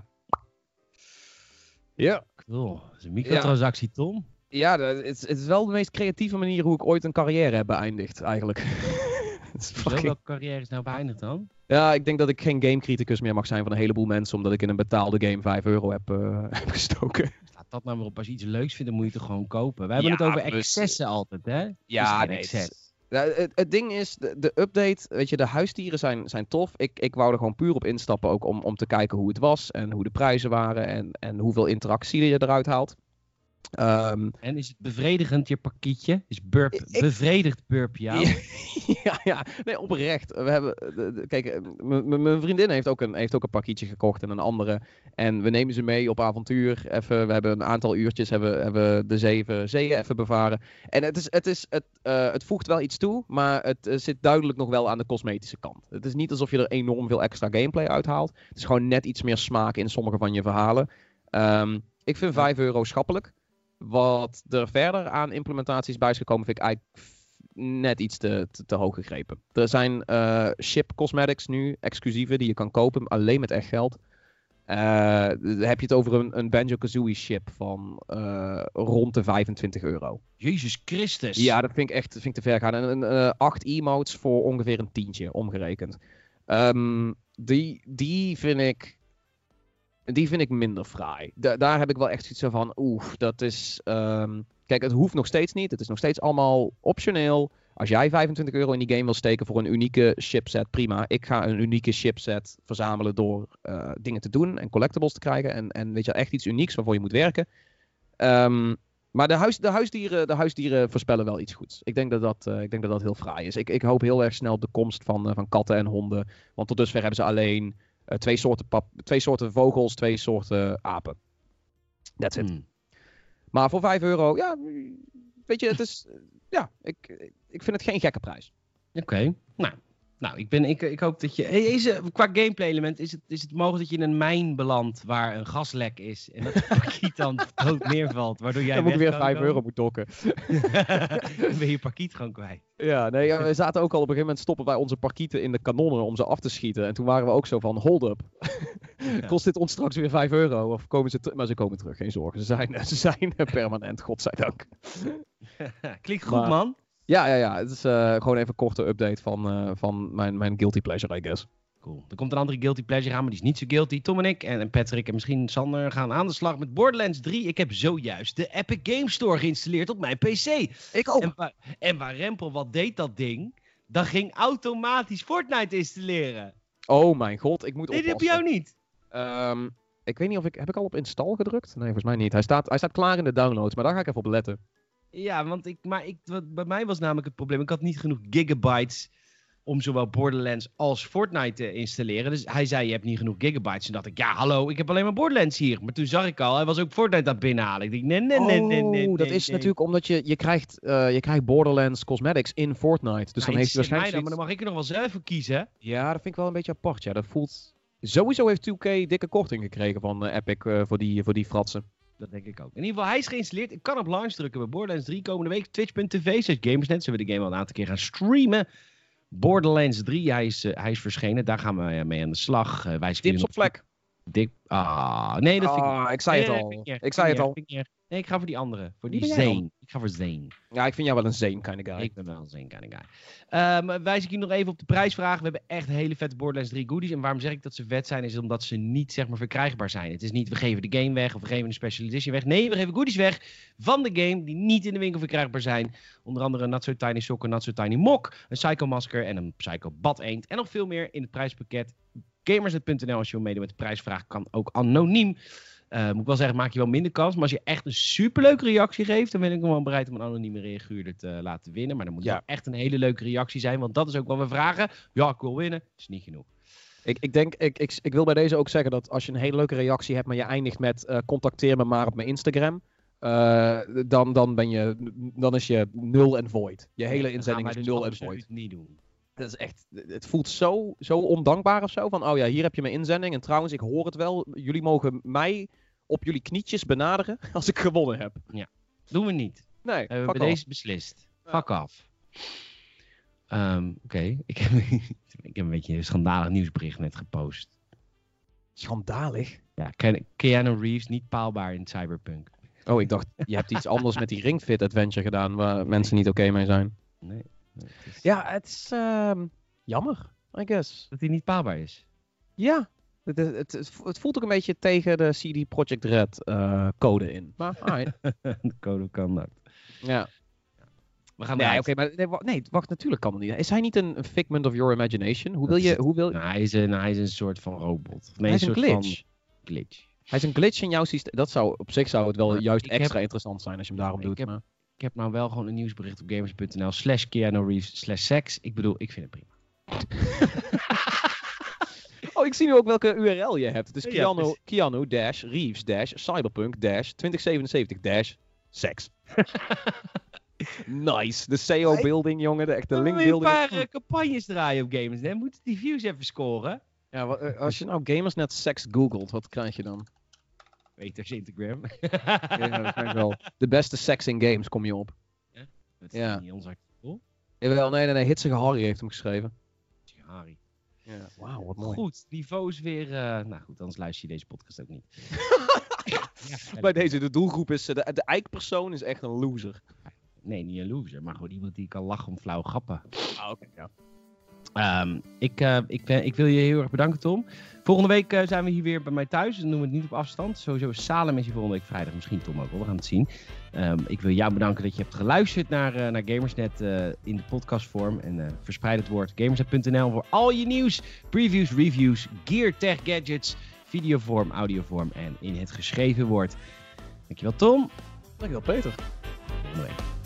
Ja. Cool. Dat is een microtransactie, Tom. Ja, de- het is, het is wel de meest creatieve manier hoe ik ooit een carrière heb beëindigd, eigenlijk. Fucking- welke carrière is nou beëindigd dan? Ja, ik denk dat ik geen gamecriticus meer mag zijn van een heleboel mensen, omdat ik in een betaalde game 5 euro heb, eh, heb gestoken. Laat dat nou maar op. Als je iets leuks vindt, dan moet je het gewoon kopen. Wij hebben Ja, het over excessen altijd, hè? Ja, geen nee, excess. Ja, het, het ding is, de, de update, weet je, de huisdieren zijn, zijn tof. Ik, ik wou er gewoon puur op instappen ook om, om te kijken hoe het was en hoe de prijzen waren en, en hoeveel interactie je eruit haalt. Ehm, En is het bevredigend, je pakietje? Is Burp Ik- bevredigd Burp jou? ja, ja, nee, oprecht. We hebben, de- kijk, eh, mijn vriendin heeft ook, een, heeft ook een pakketje gekocht en een andere. En we nemen ze mee op avontuur. Even, we hebben een aantal uurtjes, hebben, hebben de zeven zeeën even bevaren. En het, is, het, is, het, eh, het voegt wel iets toe, maar het eh, zit duidelijk nog wel aan de cosmetische kant. Het is niet alsof je er enorm veel extra gameplay uithaalt. Het is gewoon net iets meer smaak in sommige van je verhalen. Ehm, ik vind 5 euro schappelijk. Wat er verder aan implementaties bij is gekomen, vind ik eigenlijk net iets te, te, te hoog gegrepen. Er zijn eh ship cosmetics nu, exclusieve, die je kan kopen, alleen met echt geld. Eh, dan heb je het over een, een Banjo-Kazooie ship van eh, rond de 25 euro. Jezus Christus. Ja, dat vind ik echt dat vind ik te ver gaan. En acht emotes voor ongeveer een tientje, omgerekend. Ehm, die, die vind ik... Die vind ik minder fraai. Da- daar heb ik wel echt zoiets van, oeh, dat is... ehm, kijk, het hoeft nog steeds niet. Het is nog steeds allemaal optioneel. Als jij 25 euro in die game wil steken voor een unieke chipset, prima. Ik ga een unieke chipset verzamelen door eh, dingen te doen en collectibles te krijgen. En, en weet je, echt iets unieks waarvoor je moet werken. Ehm, maar de, huis, de, huisdieren, de huisdieren voorspellen wel iets goeds. Ik denk dat dat, eh, ik denk dat, dat heel fraai is. Ik, ik hoop heel erg snel op de komst van, eh, van katten en honden. Want tot dusver hebben ze alleen eh, twee, soorten pap, twee soorten vogels, twee soorten apen. That's it. Hmm. Maar voor 5 euro, ja, weet je, het is, ja, ik, ik vind het geen gekke prijs. Oké, nou. Nou, ik, ben, ik, ik hoop dat je... Is, qua gameplay element is het, is het mogelijk dat je in een mijn belandt waar een gaslek is. En dat het parkiet dan dood neervalt, waardoor jij Dan moet ik weer kan 5 komen? euro moet dokken. dan ben je parkiet gewoon kwijt. Ja, nee, ja, we zaten ook al op een gegeven moment stoppen wij onze parkieten in de kanonnen om ze af te schieten. En toen waren we ook zo van, hold up. Kost dit ons straks weer 5 euro? Of komen ze terug? Maar ze komen terug, geen zorgen. Ze zijn, ze zijn permanent, godzijdank. Klinkt goed, Maar- man. Ja, ja, ja. Het is eh, gewoon even een korte update van, eh, van mijn, mijn guilty pleasure, I guess. Cool. Er komt een andere guilty pleasure aan, maar die is niet zo guilty. Tom en ik en, Patrick en misschien Sander gaan aan de slag met Borderlands 3. Ik heb zojuist de Epic Game Store geïnstalleerd op mijn PC. Ik ook. En, waar, en waar Rempel, wat deed dat ding? Dat ging automatisch Fortnite installeren. Oh mijn god, ik moet Nee, dit heb jou niet. Ehm, ik weet niet of ik... Heb ik al op install gedrukt? Nee, volgens mij niet. Hij staat, hij staat klaar in de downloads, maar daar ga ik even op letten. Ja, want ik, maar ik, wat, bij mij was namelijk het probleem. Ik had niet genoeg gigabytes om zowel Borderlands als Fortnite te installeren. Dus hij zei, je hebt niet genoeg gigabytes. En dacht ik, ja, hallo, ik heb alleen maar Borderlands hier. Maar toen zag ik al, hij was ook Fortnite aan binnenhalen. Ik dacht, nee, nee, nee, nee, nee. Oh, dat nee, is nee. natuurlijk omdat je, je, krijgt, eh, je krijgt Borderlands cosmetics in Fortnite. Dus dan heeft hij waarschijnlijk dan, maar dan mag ik er nog wel zelf voor kiezen. hè? Ja, dat vind ik wel een beetje apart. Ja, dat voelt... Sowieso heeft 2K dikke korting gekregen van eh, Epic eh, voor, die, voor die fratsen. Dat denk ik ook. In ieder geval, hij is geïnstalleerd. Ik kan op launch drukken bij Borderlands 3 komende week. Twitch.tv, slash Gamersnet. Zullen we de game al een aantal keer gaan streamen. Borderlands 3, hij is, eh, hij is verschenen. Daar gaan we eh, mee aan de slag. Jullie Tips op vlek. Dik. Ah, nee, dat vind ik Ah, ik zei het al. Ik zei het al. Nee, ik ga voor die andere. Voor die Zane. Ik ga voor Zane. Ja, ik vind jou wel een Zane kind of guy. Ik ben wel een Zane kind of guy. Ehm, wijs ik je nog even op de prijsvraag. We hebben echt hele vette Borderlands 3 goodies. En waarom zeg ik dat ze vet zijn, is omdat ze niet zeg maar verkrijgbaar zijn. Het is niet, we geven de game weg of we geven een special edition weg. Nee, we geven goodies weg van de game die niet in de winkel verkrijgbaar zijn. Onder andere een Not So Tiny Sock, een Not So Tiny Mok, een Psycho Masker en een Psycho Bad Eend. En nog veel meer in het prijspakket. Gamersnet.nl als je wil meedoen met de prijsvraag kan ook anoniem. Eh, moet ik wel zeggen, maak je wel minder kans. Maar als je echt een superleuke reactie geeft, dan ben ik wel bereid om een anonieme reaguurder te laten winnen. Maar dan moet het Ja. wel echt een hele leuke reactie zijn. Want dat is ook wat we vragen. Ja, ik wil winnen. Is niet genoeg. Ik, ik denk, ik, ik, ik wil bij deze ook zeggen dat als je een hele leuke reactie hebt, maar je eindigt met eh, contacteer me maar op mijn Instagram. eh, dan, dan, ben je, dan is je nul en void. Je hele inzending is wij dus nul en void. niet doen. Dat is echt, het voelt zo, zo ondankbaar of zo. Van, oh ja, hier heb je mijn inzending. En trouwens, ik hoor het wel. Jullie mogen mij op jullie knietjes benaderen als ik gewonnen heb. Doen we niet. Nee, Hebben we off. deze beslist. Ja. Fuck af. Ehm, Oké, ik, heb, ik heb een beetje een schandalig nieuwsbericht net gepost. Schandalig. Ja, Ke- Keanu Reeves niet paalbaar in Cyberpunk. Oh, ik dacht, je hebt iets anders met die Ring Fit Adventure gedaan waar mensen niet oké mee zijn. Nee. nee, het is- Ja, het is ehm, jammer, I guess. Dat hij niet paalbaar is. Ja, het, het, het, voelt ook een beetje tegen de CD Projekt Red eh, code in. Maar. De code kan dat. ja. We gaan Nee, oké, maar nee, wa- nee, wacht, natuurlijk kan dat niet. Is hij niet een, een figment of your imagination? Hoe wil je, hoe wil, Nou, hij, is een, hij is een soort van robot. Nee, hij is een soort glitch. Van glitch. Hij is een glitch in jouw systeem. Dat zou, op zich zou het wel Maar juist heb- extra interessant zijn als je hem daarom Ik doet. heb- maar- Ik heb nou wel gewoon een nieuwsbericht op gamers.nl slash Keanu Reeves slash seks. Ik bedoel, ik vind het prima. Oh, ik zie nu ook welke URL je hebt. Het is Ja, Keanu. Keanu dash Reeves dash Cyberpunk dash 2077 dash sex. nice. De SEO Hey. building, jongen. De echte We link moeten een paar eh, campagnes draaien op gamers. Dan moeten die views even scoren. Ja, eh, als je nou Gamersnet sex googelt, wat krijg je dan? Peters Instagram. Ja, wel. De beste sex in games kom je op. Dat is Ja. niet ons artikel. Jawel, nee, nee, nee. Hitsige Harry heeft hem geschreven. Harry. Ja. Wauw, wat mooi. Goed, niveau is weer... eh, nou goed, anders luister je deze podcast ook niet. ja, Bij deze, de doelgroep is, eh, de, de eikpersoon is echt een loser. Nee, niet een loser, maar gewoon iemand die kan lachen om flauwe grappen. Ah, oké, ja. Ehm, ik, uh, ik, ik, wil je heel erg bedanken, Tom. Volgende week uh, zijn we hier weer bij mij thuis. Dan doen we het niet op afstand. Sowieso Salem is hier volgende week vrijdag. Misschien Tom ook wel. We gaan het zien. Um, ik wil jou bedanken dat je hebt geluisterd naar, uh, naar Gamersnet in de podcastvorm. En verspreid het woord gamersnet.nl voor al je nieuws, previews, reviews, gear, tech, gadgets, videovorm, audiovorm en in het geschreven woord. Dankjewel Tom. Dankjewel Peter. Volgende week.